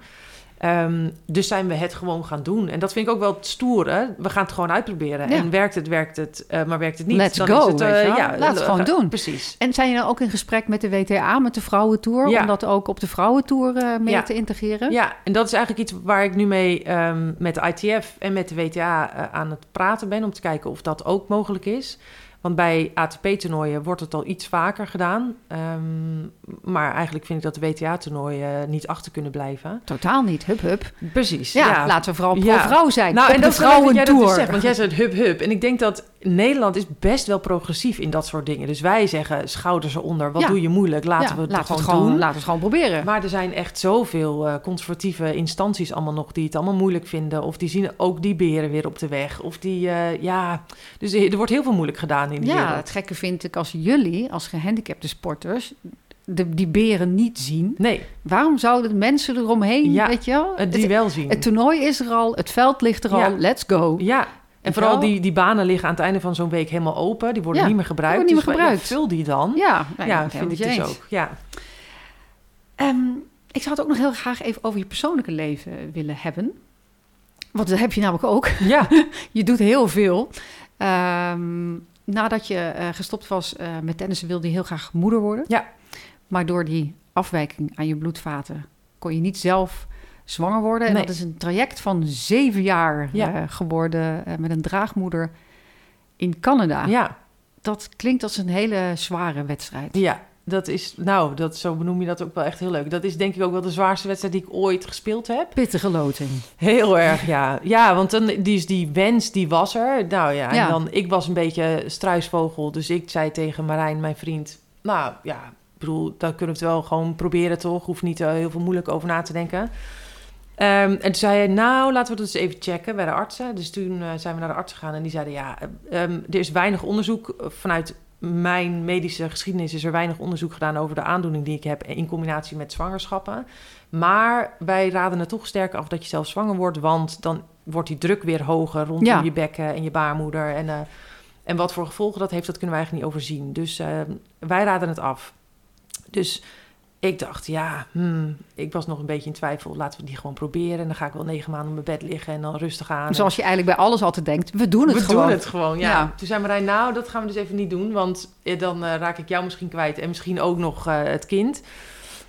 Um, dus zijn we het gewoon gaan doen. En dat vind ik ook wel het stoere. We gaan het gewoon uitproberen. Ja. En werkt het, werkt het. Uh, maar werkt het niet, Let's dan go, is het... wel. ja, Laat het gewoon doen. Precies. En zijn je dan ook in gesprek met de WTA, met de Vrouwentour... Ja. om dat ook op de Vrouwentour mee te integreren? Ja, en dat is eigenlijk iets waar ik nu mee um, met de ITF en met de WTA aan het praten ben... om te kijken of dat ook mogelijk is. Want bij ATP-toernooien wordt het al iets vaker gedaan. Um, maar eigenlijk vind ik dat de WTA-toernooien niet achter kunnen blijven. Totaal niet, hup hup. Precies, Ja, ja. laten we vooral Ja. pro-vrouw zijn. Nou, op en dat dat jij dat dus zegt, want jij zegt hup hup. En ik denk dat Nederland is best wel progressief in dat soort dingen. Dus wij zeggen schouders eronder, wat Ja. doe je moeilijk, laten we het laten gewoon, we het gewoon, doen. laten we het gewoon proberen. Maar er zijn echt zoveel uh, conservatieve instanties allemaal nog die het allemaal moeilijk vinden. Of die zien ook die beren weer op de weg. Of die, uh, ja... Dus er wordt heel veel moeilijk gedaan in ja, wereld. het gekke vind ik als jullie, als gehandicapte sporters... De, die beren niet zien. Nee, Waarom zouden de mensen eromheen, Ja, weet je wel? uh, die het, wel zien. het toernooi is er al, het veld ligt er Ja. al, let's go. ja, en vooral die, die banen liggen aan het einde van zo'n week helemaal open. Die worden Ja, niet meer gebruikt. niet dus meer wij- gebruikt. ja, vul die dan. Ja, nee, ja, vind ik het dus eens. ook. Ja. Ehm, ik zou het ook nog heel graag even over je persoonlijke leven willen hebben. Want dat heb je namelijk ook. ja, Je doet heel veel. Ehm, nadat je eh, gestopt was eh, met tennissen, wilde je heel graag moeder worden. Ja. Maar door die afwijking aan je bloedvaten kon je niet zelf zwanger worden. En Nee. dat is een traject van zeven jaar Ja. eh, geworden met een draagmoeder in Canada. ja, Dat klinkt als een hele zware wedstrijd. ja. Dat is, nou, dat, zo benoem je dat ook wel echt heel leuk. Dat is denk ik ook wel de zwaarste wedstrijd die ik ooit gespeeld heb. Pittige loting. Heel erg, ja. Ja, want dan, die, is die wens, die was er. Nou ja, en dan, ik was een beetje struisvogel. Dus ik zei tegen Marijn, mijn vriend... Nou ja, ik bedoel, dan kunnen we het wel gewoon proberen toch? Hoeft niet uh, heel veel moeilijk over na te denken. Um, en toen zei hij, nou, laten we dat eens even checken bij de artsen. Dus toen uh, zijn we naar de arts gegaan en die zeiden... ja, um, er is weinig onderzoek vanuit mijn medische geschiedenis is er weinig onderzoek gedaan over de aandoening die ik heb in combinatie met zwangerschappen. Maar wij raden het toch sterk af dat je zelf zwanger wordt, want dan wordt die druk weer hoger rondom Ja. je bekken en je baarmoeder. En, uh, en wat voor gevolgen dat heeft, dat kunnen wij eigenlijk niet overzien. Dus uh, wij raden het af. Dus ik dacht, ja, hmm, ik was nog een beetje in twijfel. Laten we die gewoon proberen. En dan ga ik wel negen maanden op mijn bed liggen en dan rustig aan. Zoals je eigenlijk bij alles altijd denkt, we doen het we gewoon. doen het gewoon, ja. Ja. Toen zei Marijn, nou, dat gaan we dus even niet doen. Want eh, dan eh, raak ik jou misschien kwijt en misschien ook nog eh, het kind.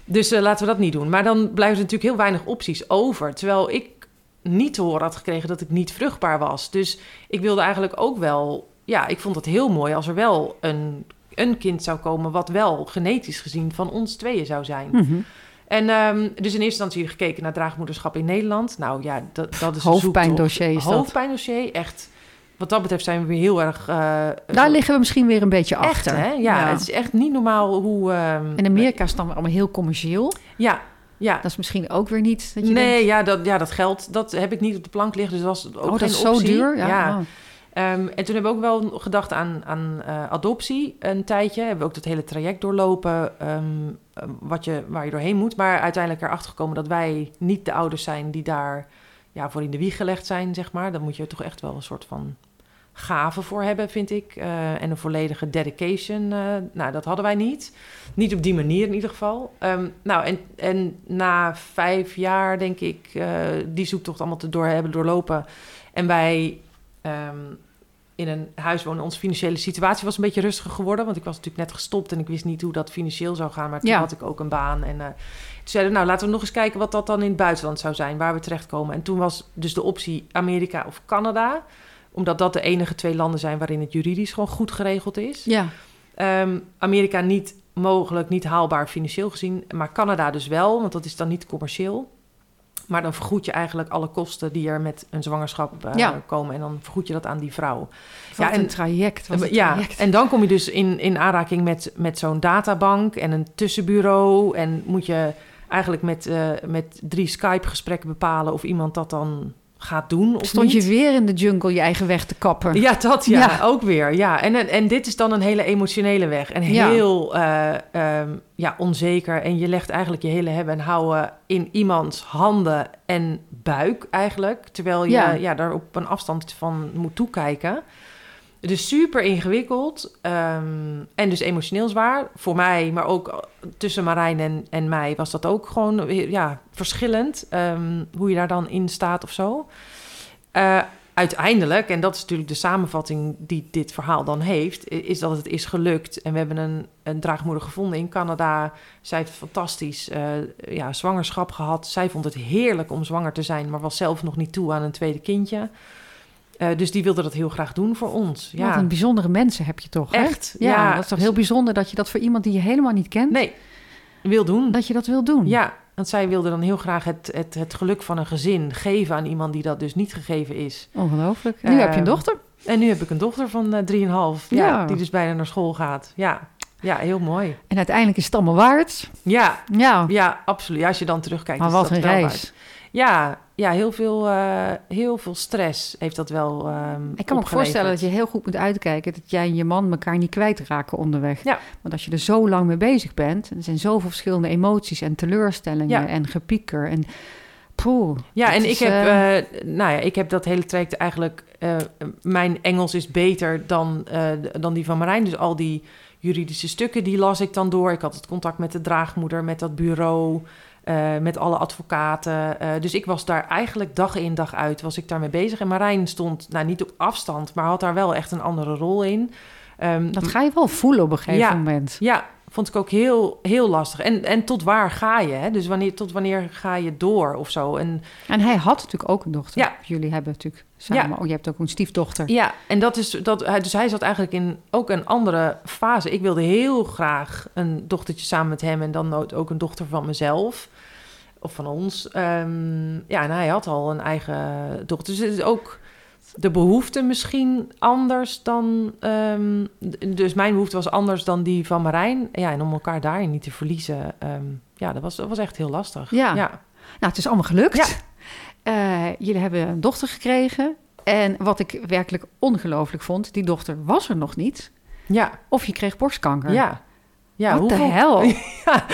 Dus laten we dat niet doen. Maar dan blijven er natuurlijk heel weinig opties over. Terwijl ik niet te horen had gekregen dat ik niet vruchtbaar was. Dus ik wilde eigenlijk ook wel... Ja, ik vond het heel mooi als er wel een, een kind zou komen... wat wel genetisch gezien van ons tweeën zou zijn. Mhm. En ehm, dus in eerste instantie gekeken naar draagmoederschap in Nederland. Nou ja, dat, dat is een Hoofdpijndossier is dat. Hoofdpijndossier, echt. Wat dat betreft zijn we weer heel erg... eh, Daar liggen we misschien weer een beetje echt, achter. hè? Ja, het is echt niet normaal hoe... ehm, In Amerika is het dan allemaal heel commercieel. Ja, ja. Dat is misschien ook weer niet dat je nee, denkt, ja, dat, ja, dat geld, dat heb ik niet op de plank liggen. Dus dat was ook oh, dat is zo optie. duur. Ja, Ja. oh. Ehm, en toen hebben we ook wel gedacht aan, aan eh, adoptie een tijdje. Hebben we ook dat hele traject doorlopen, ehm, eh, wat je, waar je doorheen moet. Maar uiteindelijk erachter gekomen dat wij niet de ouders zijn die daar ja, voor in de wieg gelegd zijn, zeg maar. Dan moet je toch echt wel een soort van gave voor hebben, vind ik. Eh, en een volledige dedication. eh, nou, dat hadden wij niet. Niet op die manier in ieder geval. Ehm, nou, en, en na vijf jaar, denk ik, die zoektocht allemaal te door hebben doorlopen. En wij ehm, in een huis wonen. Onze financiële situatie was een beetje rustiger geworden. Want ik was natuurlijk net gestopt en ik wist niet hoe dat financieel zou gaan. Maar toen Ja. had ik ook een baan. En eh, toen zeiden nou laten we nog eens kijken wat dat dan in het buitenland zou zijn. Waar we terechtkomen. En toen was dus de optie Amerika of Canada. Omdat dat de enige twee landen zijn waarin het juridisch gewoon goed geregeld is. Ja, Ehm, Amerika niet mogelijk, niet haalbaar financieel gezien. Maar Canada dus wel, want dat is dan niet commercieel. Maar dan vergoed je eigenlijk alle kosten die er met een zwangerschap eh, Ja. komen. En dan vergoed je dat aan die vrouw. wat Ja, en- een traject. Wat een ja, traject. en dan kom je dus in, in aanraking met, met zo'n databank en een tussenbureau. En moet je eigenlijk met, eh, met drie Skype-gesprekken bepalen of iemand dat dan gaat doen of Stond niet. je weer in de jungle je eigen weg te kappen. Ja, dat ja, Ja. ook weer. Ja. En, en, dit is dan een hele emotionele weg. En Ja. heel eh, ehm, ja, onzeker. En je legt eigenlijk je hele hebben en houden in iemands handen en buik eigenlijk. Terwijl je Ja. ja. daar op een afstand van moet toekijken. Is super ingewikkeld ehm, en dus emotioneel zwaar. Voor mij, maar ook tussen Marijn en, en mij was dat ook gewoon ja, verschillend. ehm, hoe je daar dan in staat of zo. Eh, uiteindelijk, en dat is natuurlijk de samenvatting die dit verhaal dan heeft, is dat het is gelukt. En we hebben een, een draagmoeder gevonden in Canada. Zij heeft fantastisch eh, ja, zwangerschap gehad. Zij vond het heerlijk om zwanger te zijn, maar was zelf nog niet toe aan een tweede kindje. Eh, dus die wilde dat heel graag doen voor ons. Wat Ja, een bijzondere mensen heb je toch, echt. Ja, dat is toch heel bijzonder dat je dat voor iemand die je helemaal niet kent, Nee, wil doen. dat je dat wil doen. Ja, want zij wilde dan heel graag het, het, het geluk van een gezin geven aan iemand die dat dus niet gegeven is. Ongelooflijk. Nu heb je een Ehm, dochter. En nu heb ik een dochter van eh, 3,5, ja. Ja. die dus bijna naar school gaat. Ja, ja heel mooi. En uiteindelijk is het allemaal waard. Ja, Ja, ja absoluut. Ja, als je dan terugkijkt. maar is wat dat een reis. waard. Ja, ja heel, veel, eh, heel veel stress heeft dat wel. ehm, Ik kan me voorstellen dat je heel goed moet uitkijken dat jij en je man elkaar niet kwijtraken onderweg. Ja. Want als je er zo lang mee bezig bent, en er zijn zoveel verschillende emoties en teleurstellingen Ja. en gepieker en poeh. Ja, en is, ik heb, eh, eh, nou ja, ik heb dat hele traject eigenlijk. mijn Engels is beter dan, dan die van Marijn. Dus al die juridische stukken, die las ik dan door. Ik had het contact met de draagmoeder, met dat bureau, eh, met alle advocaten. Eh, dus ik was daar eigenlijk dag in dag uit, was ik daarmee bezig. En Marijn stond, nou niet op afstand, maar had daar wel echt een andere rol in. Ehm, dat ga je wel voelen op een gegeven Ja. moment. ja, vond ik ook heel, heel lastig. En, en tot waar ga je? Hè? Dus wanneer, tot wanneer ga je door of zo? En En hij had natuurlijk ook een dochter. Ja. Jullie hebben natuurlijk samen, Ja. oh, je hebt ook een stiefdochter. Ja, en dat is dat. hij- Dus hij zat eigenlijk in ook een andere fase. Ik wilde heel graag een dochtertje samen met hem en dan ook een dochter van mezelf of van ons. Ehm, ja, en hij had al een eigen dochter. Dus het is ook de behoefte misschien anders dan. ehm, dus mijn behoefte was anders dan die van Marijn. Ja, en om elkaar daarin niet te verliezen. ehm, ja, dat was, dat was echt heel lastig. Ja. ja. Nou, het is allemaal gelukt. Ja. Eh, jullie hebben een dochter gekregen. En wat ik werkelijk ongelooflijk vond, die dochter was er nog niet. ja. Of je kreeg borstkanker. Ja. ja Wat de hel? Ja.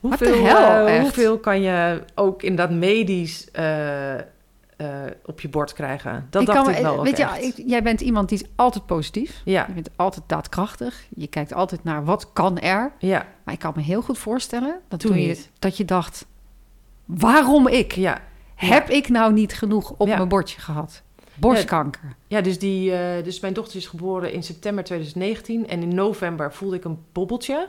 Hoeveel, de hel, eh, hoeveel kan je ook inderdaad medisch... eh, eh, op je bord krijgen. Dat Ik dacht kan ik wel ook Weet je, ik- jij bent iemand die is altijd positief. Ja, Je bent altijd daadkrachtig. Je kijkt altijd naar wat kan er. ja, Maar ik kan me heel goed voorstellen dat Toen toen je, dat je dacht... Waarom ik? ja. Heb ik nou niet genoeg op Ja. mijn bordje gehad? Borstkanker. Ja, dus, die, eh, dus mijn dochter is geboren in september 2019 en in november voelde ik een bobbeltje.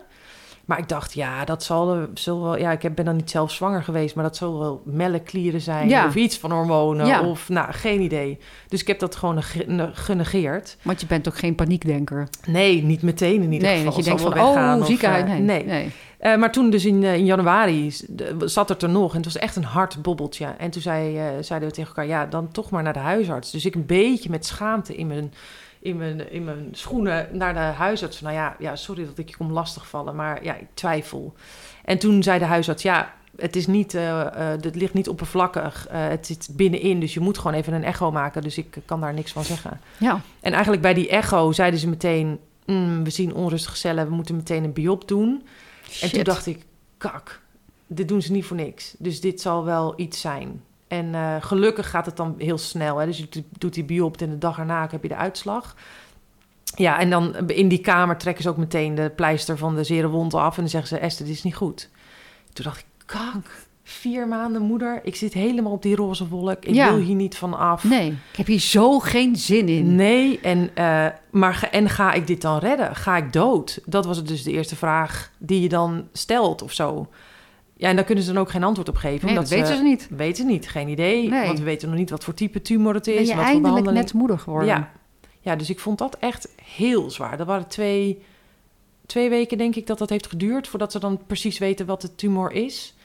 Maar ik dacht, ja, dat zal, er- zal wel... Ja, ik ben dan niet zelf zwanger geweest, maar dat zal wel melkklieren zijn Ja. of iets van hormonen Ja. of, nou, geen idee. Dus ik heb dat gewoon nege- ne- genegeerd. Want je bent ook geen paniekdenker. Nee, niet meteen in ieder nee, geval. dat je denkt van, oh, of, ziekenhuis. eh, Nee, nee. nee. Eh, maar toen dus in, eh, in januari de- zat het er nog en het was echt een hard bobbeltje. En toen zei, eh, zeiden we tegen elkaar, ja, dan toch maar naar de huisarts. Dus ik een beetje met schaamte in mijn, in mijn, in mijn schoenen naar de huisarts. Nou ja, ja, sorry dat ik je kom lastigvallen, maar ja, ik twijfel. En toen zei de huisarts, ja, het is niet, eh, het ligt niet oppervlakkig. Eh, het zit binnenin, dus je moet gewoon even een echo maken. Dus ik kan daar niks van zeggen. Ja, En eigenlijk bij die echo zeiden ze meteen... "Mm, we zien onrustige cellen, we moeten meteen een biop doen. En toen dacht ik, kak, dit doen ze niet voor niks. Dus dit zal wel iets zijn. En eh, gelukkig gaat het dan heel snel. Hè? Dus je doet- die biop en de dag erna heb je de uitslag. Ja, en dan in die kamer trekken ze ook meteen de pleister van de zere wond af. En dan zeggen ze, Esther, dit is niet goed. Toen dacht ik, kak, vier maanden moeder. Ik zit helemaal op die roze wolk. Ik Ja. wil hier niet van af. nee. Ik heb hier zo geen zin in. Nee, en, eh, maar ga, en ga ik dit dan redden? Ga ik dood? Dat was dus de eerste vraag die je dan stelt of zo. Ja, en daar kunnen ze dan ook geen antwoord op geven. Nee, dat weten ze niet. Weten niet, geen idee. Nee. Want we weten nog niet wat voor type tumor het is. Ben je wat voor eindelijk behandeling. net moeder geworden? Ja. ja, dus ik vond dat echt heel zwaar. Dat waren twee, twee weken, denk ik, dat dat heeft geduurd... voordat ze dan precies weten wat de tumor is.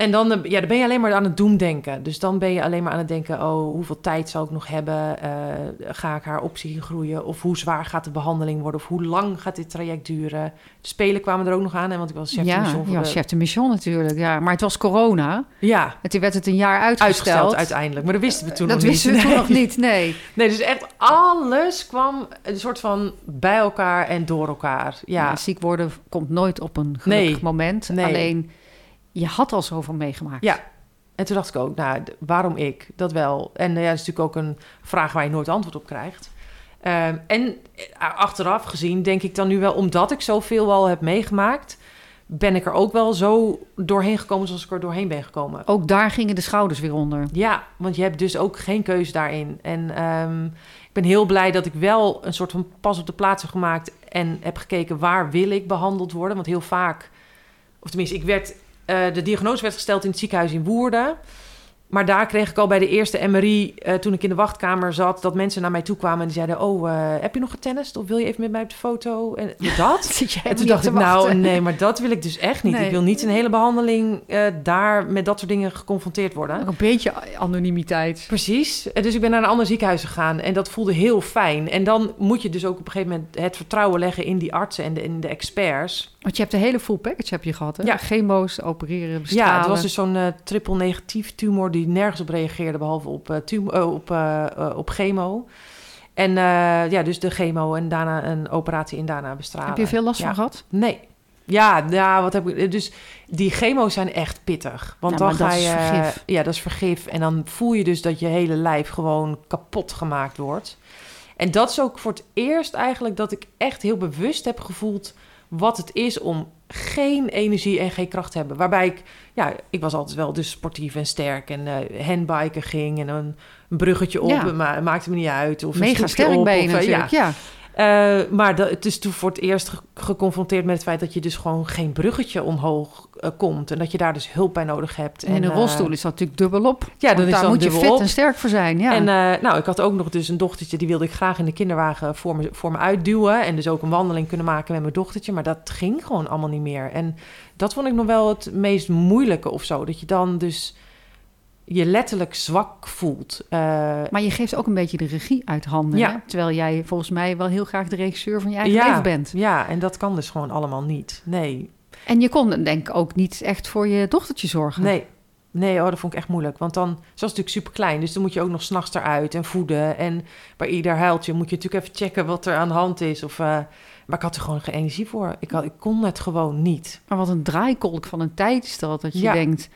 En dan, eh, ja, dan ben je alleen maar aan het doemdenken. Dus dan ben je alleen maar aan het denken... oh, hoeveel tijd zal ik nog hebben? Eh, ga ik haar op zien groeien? Of hoe zwaar gaat de behandeling worden? Of hoe lang gaat dit traject duren? De spelen kwamen er ook nog aan, hè, want ik was chef de Ja, mission voor ja, de- chef de mission natuurlijk. Ja. Maar het was corona. Ja, En toen werd het een jaar uitgesteld. uitgesteld uiteindelijk. Maar dat wisten we toen dat nog niet. wisten we toen nog niet, nee. Nee, dus echt alles kwam een soort van bij elkaar en door elkaar. Ja, Ja, ziek worden komt nooit op een gelukkig Nee, moment. nee. Alleen, je had al zoveel meegemaakt. Ja. En toen dacht ik ook, nou, waarom ik? Dat wel. En eh, ja, dat is natuurlijk ook een vraag waar je nooit antwoord op krijgt. Ehm, en eh, achteraf gezien denk ik dan nu wel, omdat ik zoveel al heb meegemaakt, ben ik er ook wel zo doorheen gekomen zoals ik er doorheen ben gekomen. Ook daar gingen de schouders weer onder. Ja, want je hebt dus ook geen keuze daarin. En ehm, ik ben heel blij dat ik wel een soort van pas op de plaats heb gemaakt en heb gekeken waar wil ik behandeld worden. Want heel vaak, of tenminste, ik werd, de diagnose werd gesteld in het ziekenhuis in Woerden. Maar daar kreeg ik al bij de eerste MRI, eh, toen ik in de wachtkamer zat, dat mensen naar mij toe kwamen en die zeiden: Oh, eh, heb je nog getennist? Of wil je even met mij op de foto? En dat. En toen dacht ik, nou, nee, maar dat wil ik dus echt niet. Nee. Ik wil niet een hele behandeling eh, daar met dat soort dingen geconfronteerd worden. Ook een beetje anonimiteit. Precies. Dus ik ben naar een ander ziekenhuis gegaan en dat voelde heel fijn. En dan moet je dus ook op een gegeven moment het vertrouwen leggen in die artsen en de, in de experts. Want je hebt de hele full package heb je gehad, hè? Ja. Chemo's, opereren, bestralen. Ja, het was dus zo'n triple negatief tumor die nergens op reageerde behalve op, eh, tum- eh, op, eh, op chemo. En ja, dus de chemo en daarna een operatie in daarna bestralen. Heb je veel last Ja. van gehad? Nee. Ja, ja, wat heb ik. Dus die chemo's zijn echt pittig. Want Ja, dan ga dat je. is vergif. Ja, dat is vergif. En dan voel je dus dat je hele lijf gewoon kapot gemaakt wordt. En dat is ook voor het eerst eigenlijk dat ik echt heel bewust heb gevoeld wat het is om geen energie en geen kracht hebben. Waarbij ik, ja, ik was altijd wel dus sportief en sterk en eh handbiken ging en een, een bruggetje op, Ja. ma maakte me niet uit. Of Mega sterk ben je of, eh, ja. Eh, maar dat, het is toen voor het eerst ge- geconfronteerd met het feit dat je dus gewoon geen bruggetje omhoog eh, komt. En dat je daar dus hulp bij nodig hebt. En in een eh, rolstoel is dat natuurlijk dubbelop. Ja, dan is daar moet je fit op. en sterk voor zijn, ja. En nou, ik had ook nog dus een dochtertje, die wilde ik graag in de kinderwagen voor me, voor me uitduwen. En dus ook een wandeling kunnen maken met mijn dochtertje. Maar dat ging gewoon allemaal niet meer. En dat vond ik nog wel het meest moeilijke of zo. Dat je dan dus je letterlijk zwak voelt. Eh, maar je geeft ook een beetje de regie uit handen. Ja. Hè? Terwijl jij volgens mij wel heel graag de regisseur van je eigen ja, leven bent. Ja, en dat kan dus gewoon allemaal niet. Nee, En je kon denk ik ook niet echt voor je dochtertje zorgen. Nee, nee, oh, dat vond ik echt moeilijk. Want dan, ze was natuurlijk super klein, dus dan moet je ook nog s'nachts eruit en voeden. En bij ieder huiltje moet je natuurlijk even checken wat er aan de hand is. Of, eh, maar ik had er gewoon geen energie voor. Ik, had, ik kon het gewoon niet. Maar wat een draaikolk van een tijd is dat. Dat je Ja. denkt,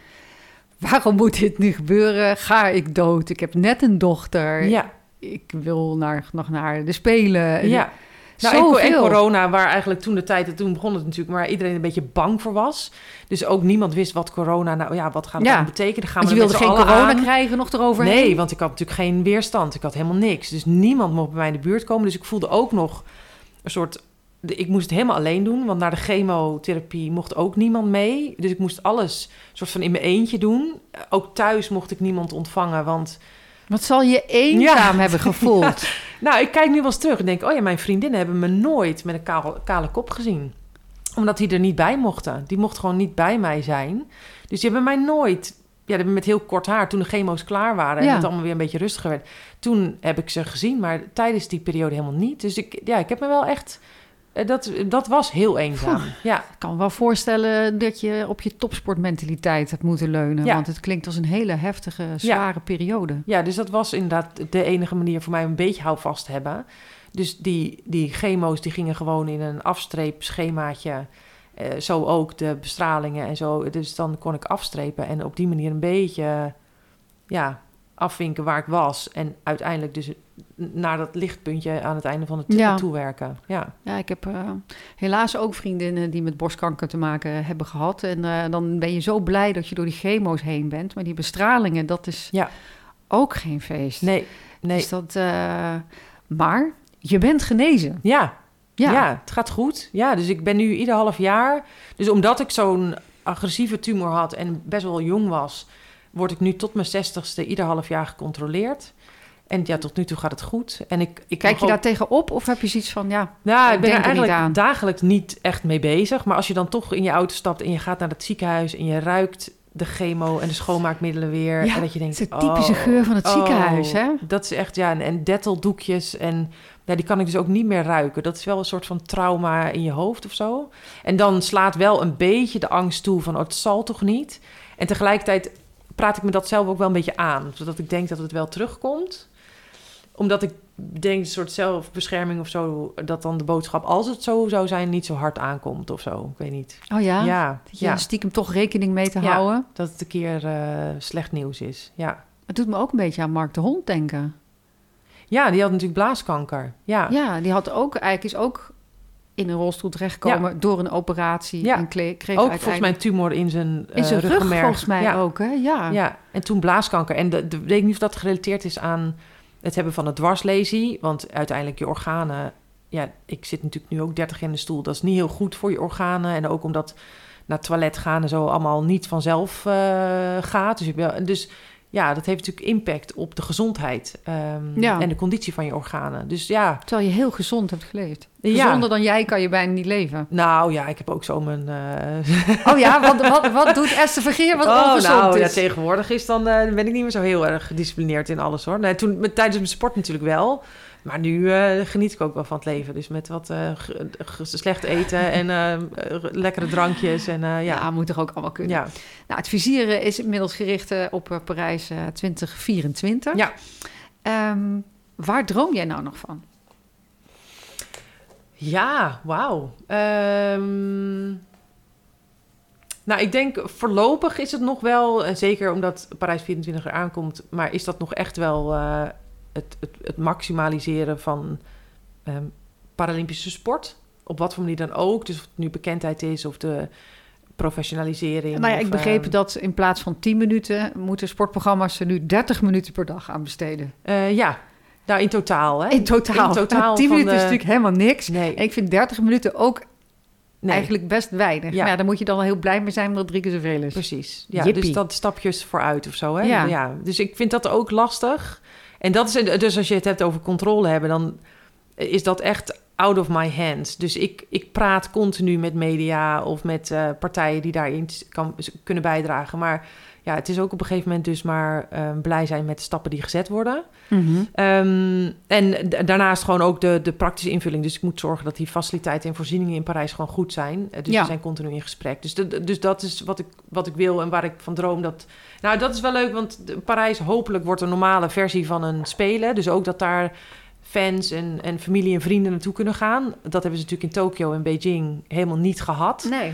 waarom moet dit nu gebeuren? Ga ik dood? Ik heb net een dochter. Ja, Ik wil naar, nog naar de Spelen. ja. Nou, en, corona, waar eigenlijk toen de tijd, toen begon het natuurlijk, maar iedereen een beetje bang voor was. Dus ook niemand wist wat corona, nou ja, wat gaat het Ja. dan betekenen? Gaan we je wilde geen corona aan? krijgen nog eroverheen. Nee, want ik had natuurlijk geen weerstand. Ik had helemaal niks. Dus niemand mocht bij mij in de buurt komen. Dus ik voelde ook nog een soort... de- Ik moest het helemaal alleen doen, want naar de chemotherapie mocht ook niemand mee. Dus ik moest alles soort van in mijn eentje doen. Ook thuis mocht ik niemand ontvangen, want... Wat zal je eenzaam Ja. hebben gevoeld? Nou, ik kijk nu wel eens terug en denk... oh ja, mijn vriendinnen hebben me nooit met een kale, kale kop gezien. Omdat die er niet bij mochten. Die mochten gewoon niet bij mij zijn. Dus die hebben mij nooit... Ja, met heel kort haar, toen de chemo's klaar waren... en Ja. het allemaal weer een beetje rustiger werd... toen heb ik ze gezien, maar tijdens die periode helemaal niet. Dus ik, ja, ik heb me wel echt... eh, Dat, dat was heel eenzaam. Ja, Ik kan me wel voorstellen dat je op je topsportmentaliteit hebt moeten leunen. Ja. Want het klinkt als een hele heftige, zware periode. Ja, dus dat was inderdaad de enige manier voor mij om een beetje houvast te hebben. Dus die, die chemo's die gingen gewoon in een afstreepschemaatje. Eh, zo ook de bestralingen en zo. Dus dan kon ik afstrepen en op die manier een beetje ja, afvinken waar ik was. En uiteindelijk dus naar dat lichtpuntje aan het einde van de tunnel Ja. toewerken. Ja. Ja, ik heb eh, helaas ook vriendinnen die met borstkanker te maken hebben gehad. En eh, dan ben je zo blij dat je door die chemo's heen bent. Maar die bestralingen, dat is Ja. ook geen feest. Nee, nee. Dus dat, eh, maar je bent genezen. Ja, Ja. Ja. het gaat goed. Ja, dus ik ben nu ieder half jaar. Dus omdat ik zo'n agressieve tumor had en best wel jong was, word ik nu tot mijn zestigste ieder half jaar gecontroleerd. En ja, tot nu toe gaat het goed. En ik, ik Kijk je ook- daar tegenop of heb je zoiets van, ja, Nou, ik ben er er niet eigenlijk dagelijks niet echt mee bezig. Maar als je dan toch in je auto stapt en je gaat naar het ziekenhuis en je ruikt de chemo en de schoonmaakmiddelen weer. Ja, en dat je denkt, het is de typische oh, geur van het oh, ziekenhuis, hè? Dat is echt, ja, en, en detteldoekjes en ja, die kan ik dus ook niet meer ruiken. Dat is wel een soort van trauma in je hoofd of zo. En dan slaat wel een beetje de angst toe van, oh, het zal toch niet? En tegelijkertijd praat ik me dat zelf ook wel een beetje aan, zodat ik denk dat het wel terugkomt. Omdat ik denk, een soort zelfbescherming of zo, dat dan de boodschap, als het zo zou zijn, niet zo hard aankomt of zo. Ik weet niet. Oh ja? Ja, Dat je ja, stiekem toch rekening mee te Ja. houden. dat het een keer eh, slecht nieuws is. Ja. Het doet me ook een beetje aan Mark de Hond denken. ja, die had natuurlijk blaaskanker. Ja, Ja, die had ook, eigenlijk is ook in een rolstoel terechtgekomen door een operatie. Ja. En kreeg ook uiteindelijk volgens mij een tumor in zijn, in zijn eh, rug ruggenmerg. volgens mij ja. ook, hè? Ja. Ja, en toen blaaskanker. En de, de, weet ik niet of dat gerelateerd is aan het hebben van een dwarslesie. Want uiteindelijk je organen... Ja, ik zit natuurlijk nu ook 30 in de stoel. Dat is niet heel goed voor je organen. En ook omdat naar het toilet gaan en zo allemaal niet vanzelf eh, gaat. Dus, je dus ja, dat heeft natuurlijk impact op de gezondheid ehm, Ja. en de conditie van je organen. Dus ja, Terwijl je heel gezond hebt geleefd. Ja. Gezonder dan jij kan je bijna niet leven. nou ja, ik heb ook zo mijn... eh, Oh ja, wat, wat, wat doet Esther Vergeer wat oh, ongezond nou, ja, is? tegenwoordig is dan, eh, ben ik niet meer zo heel erg gedisciplineerd in alles hoor. Nee, toen, met, tijdens mijn sport natuurlijk wel. Maar nu eh, geniet ik ook wel van het leven. Dus met wat slecht eten en lekkere drankjes. En, ja, ja. moet toch ook allemaal kunnen. Ja. Nou, het vizieren is inmiddels gericht op Parijs eh, 2024. Ja. Ehm, waar droom jij nou nog van? Ja, wauw. Ehm, nou, ik denk voorlopig is het nog wel, en zeker omdat Parijs 24 er aankomt, maar is dat nog echt wel eh, het, het, het maximaliseren van ehm, Paralympische sport. Op wat voor manier dan ook. Dus of het nu bekendheid is of de professionalisering. Nou ja, of, ik begreep ehm, dat in plaats van 10 minuten moeten sportprogramma's er nu 30 minuten per dag aan besteden. eh, ja, nou in totaal. Hè? In totaal. In totaal 10 van minuten is de- natuurlijk helemaal niks. Nee, En ik vind 30 minuten ook nee. eigenlijk best weinig. Ja. Maar ja, daar moet je dan wel heel blij mee zijn omdat het drie keer zoveel is. Precies. Ja, Jippie. dus dat stapjes vooruit of zo. Hè? Ja. Dus ik vind dat ook lastig. En dat is, dus als je het hebt over controle hebben, dan is dat echt out of my hands. Dus ik, ik praat continu met media of met eh, partijen die daarin kan, kunnen bijdragen. Maar ja, het is ook op een gegeven moment dus maar eh, blij zijn met de stappen die gezet worden. Mhm. Ehm, en daarnaast gewoon ook de, de praktische invulling. Dus ik moet zorgen dat die faciliteiten en voorzieningen in Parijs gewoon goed zijn. Eh, Dus Ja. we zijn continu in gesprek. Dus, de- dus dat is wat ik, wat ik wil en waar ik van droom. Dat, nou, dat is wel leuk, want Parijs hopelijk wordt een normale versie van een spelen. Dus ook dat daar fans en, en familie en vrienden naartoe kunnen gaan. Dat hebben ze natuurlijk in Tokio en Beijing helemaal niet gehad. Nee.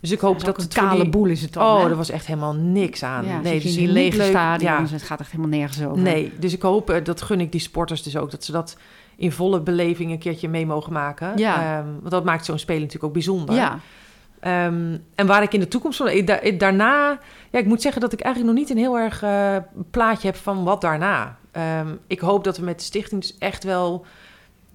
Dus ik hoop dat het kale die- boel is het dan. Oh, hè? er was echt helemaal niks aan. Ja, nee, dus in die lege stadions. Ja, Het gaat echt helemaal nergens over. nee, dus ik hoop, eh, dat gun ik die sporters dus ook, dat ze dat in volle beleving een keertje mee mogen maken. Ja. Ehm, want dat maakt zo'n spelen natuurlijk ook bijzonder. Ja, Ehm, en waar ik in de toekomst van... ik- da- ik- daarna... Ja, ik moet zeggen dat ik eigenlijk nog niet een heel erg eh, plaatje heb van wat daarna. Ehm, ik hoop dat we met de stichting dus echt wel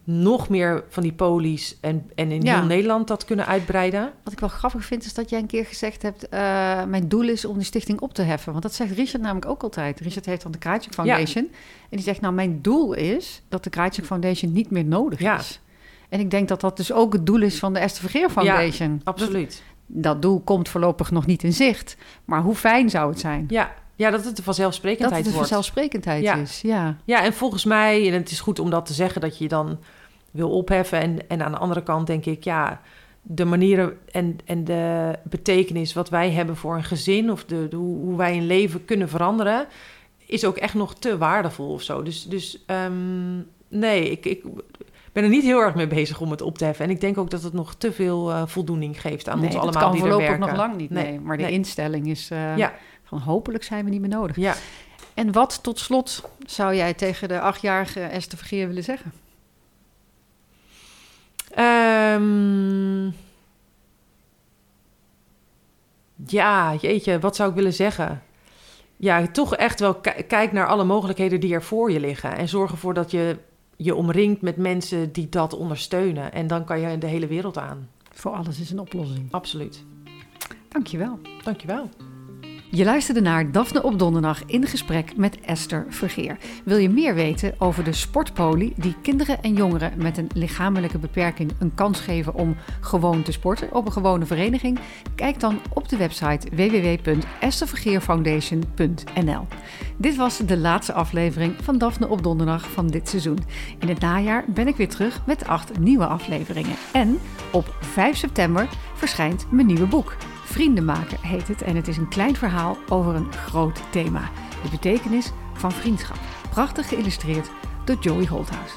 nog meer van die polies... en, en in Ja. heel Nederland dat kunnen uitbreiden. wat ik wel grappig vind is dat jij een keer gezegd hebt... eh, mijn doel is om die stichting op te heffen. Want dat zegt Richard namelijk ook altijd. Richard heeft dan de Krajcik Foundation. En die zegt, nou, mijn doel is dat de Krajcik Foundation niet meer nodig Ja. is. En ik denk dat dat dus ook het doel is van de Esther Vergeer Foundation. Absoluut. Dat, dat doel komt voorlopig nog niet in zicht. Maar hoe fijn zou het zijn? Ja, ja dat het een vanzelfsprekendheid dat het een wordt. vanzelfsprekendheid Ja. is. Ja. Ja, en volgens mij, en het is goed om dat te zeggen, dat je dan wil opheffen. En, en aan de andere kant denk ik, ja, de manieren en, en de betekenis wat wij hebben voor een gezin, of de, de- hoe, wij een leven kunnen veranderen, is ook echt nog te waardevol of zo. Dus, dus ehm, nee, ik, ik ben er niet heel erg mee bezig om het op te heffen. En ik denk ook dat het nog te veel eh, voldoening geeft aan nee, ons dat allemaal kan die er voorlopig werken. nog lang niet. Nee, Nee, maar de nee. instelling is eh, Ja. Van hopelijk zijn we niet meer nodig. Ja. En wat tot slot zou jij tegen de achtjarige Esther Vergeer willen zeggen? Ehm, ja, jeetje, wat zou ik willen zeggen? Ja, toch echt wel ki- kijk naar alle mogelijkheden die er voor je liggen. En zorg ervoor dat je je omringt met mensen die dat ondersteunen. En dan kan je de hele wereld aan. Voor alles is een oplossing. Absoluut. Dankjewel. Dankjewel. Je luisterde naar Daphne op donderdag in gesprek met Esther Vergeer. Wil je meer weten over de sportpolie die kinderen en jongeren met een lichamelijke beperking een kans geven om gewoon te sporten op een gewone vereniging? Kijk dan op de website www.esthervergeerfoundation.nl. Dit was de laatste aflevering van Daphne op donderdag van dit seizoen. In het najaar ben ik weer terug met acht nieuwe afleveringen. En op 5 september verschijnt mijn nieuwe boek. Vrienden maken heet het en het is een klein verhaal over een groot thema. De betekenis van vriendschap. Prachtig geïllustreerd door Joey Holthouse.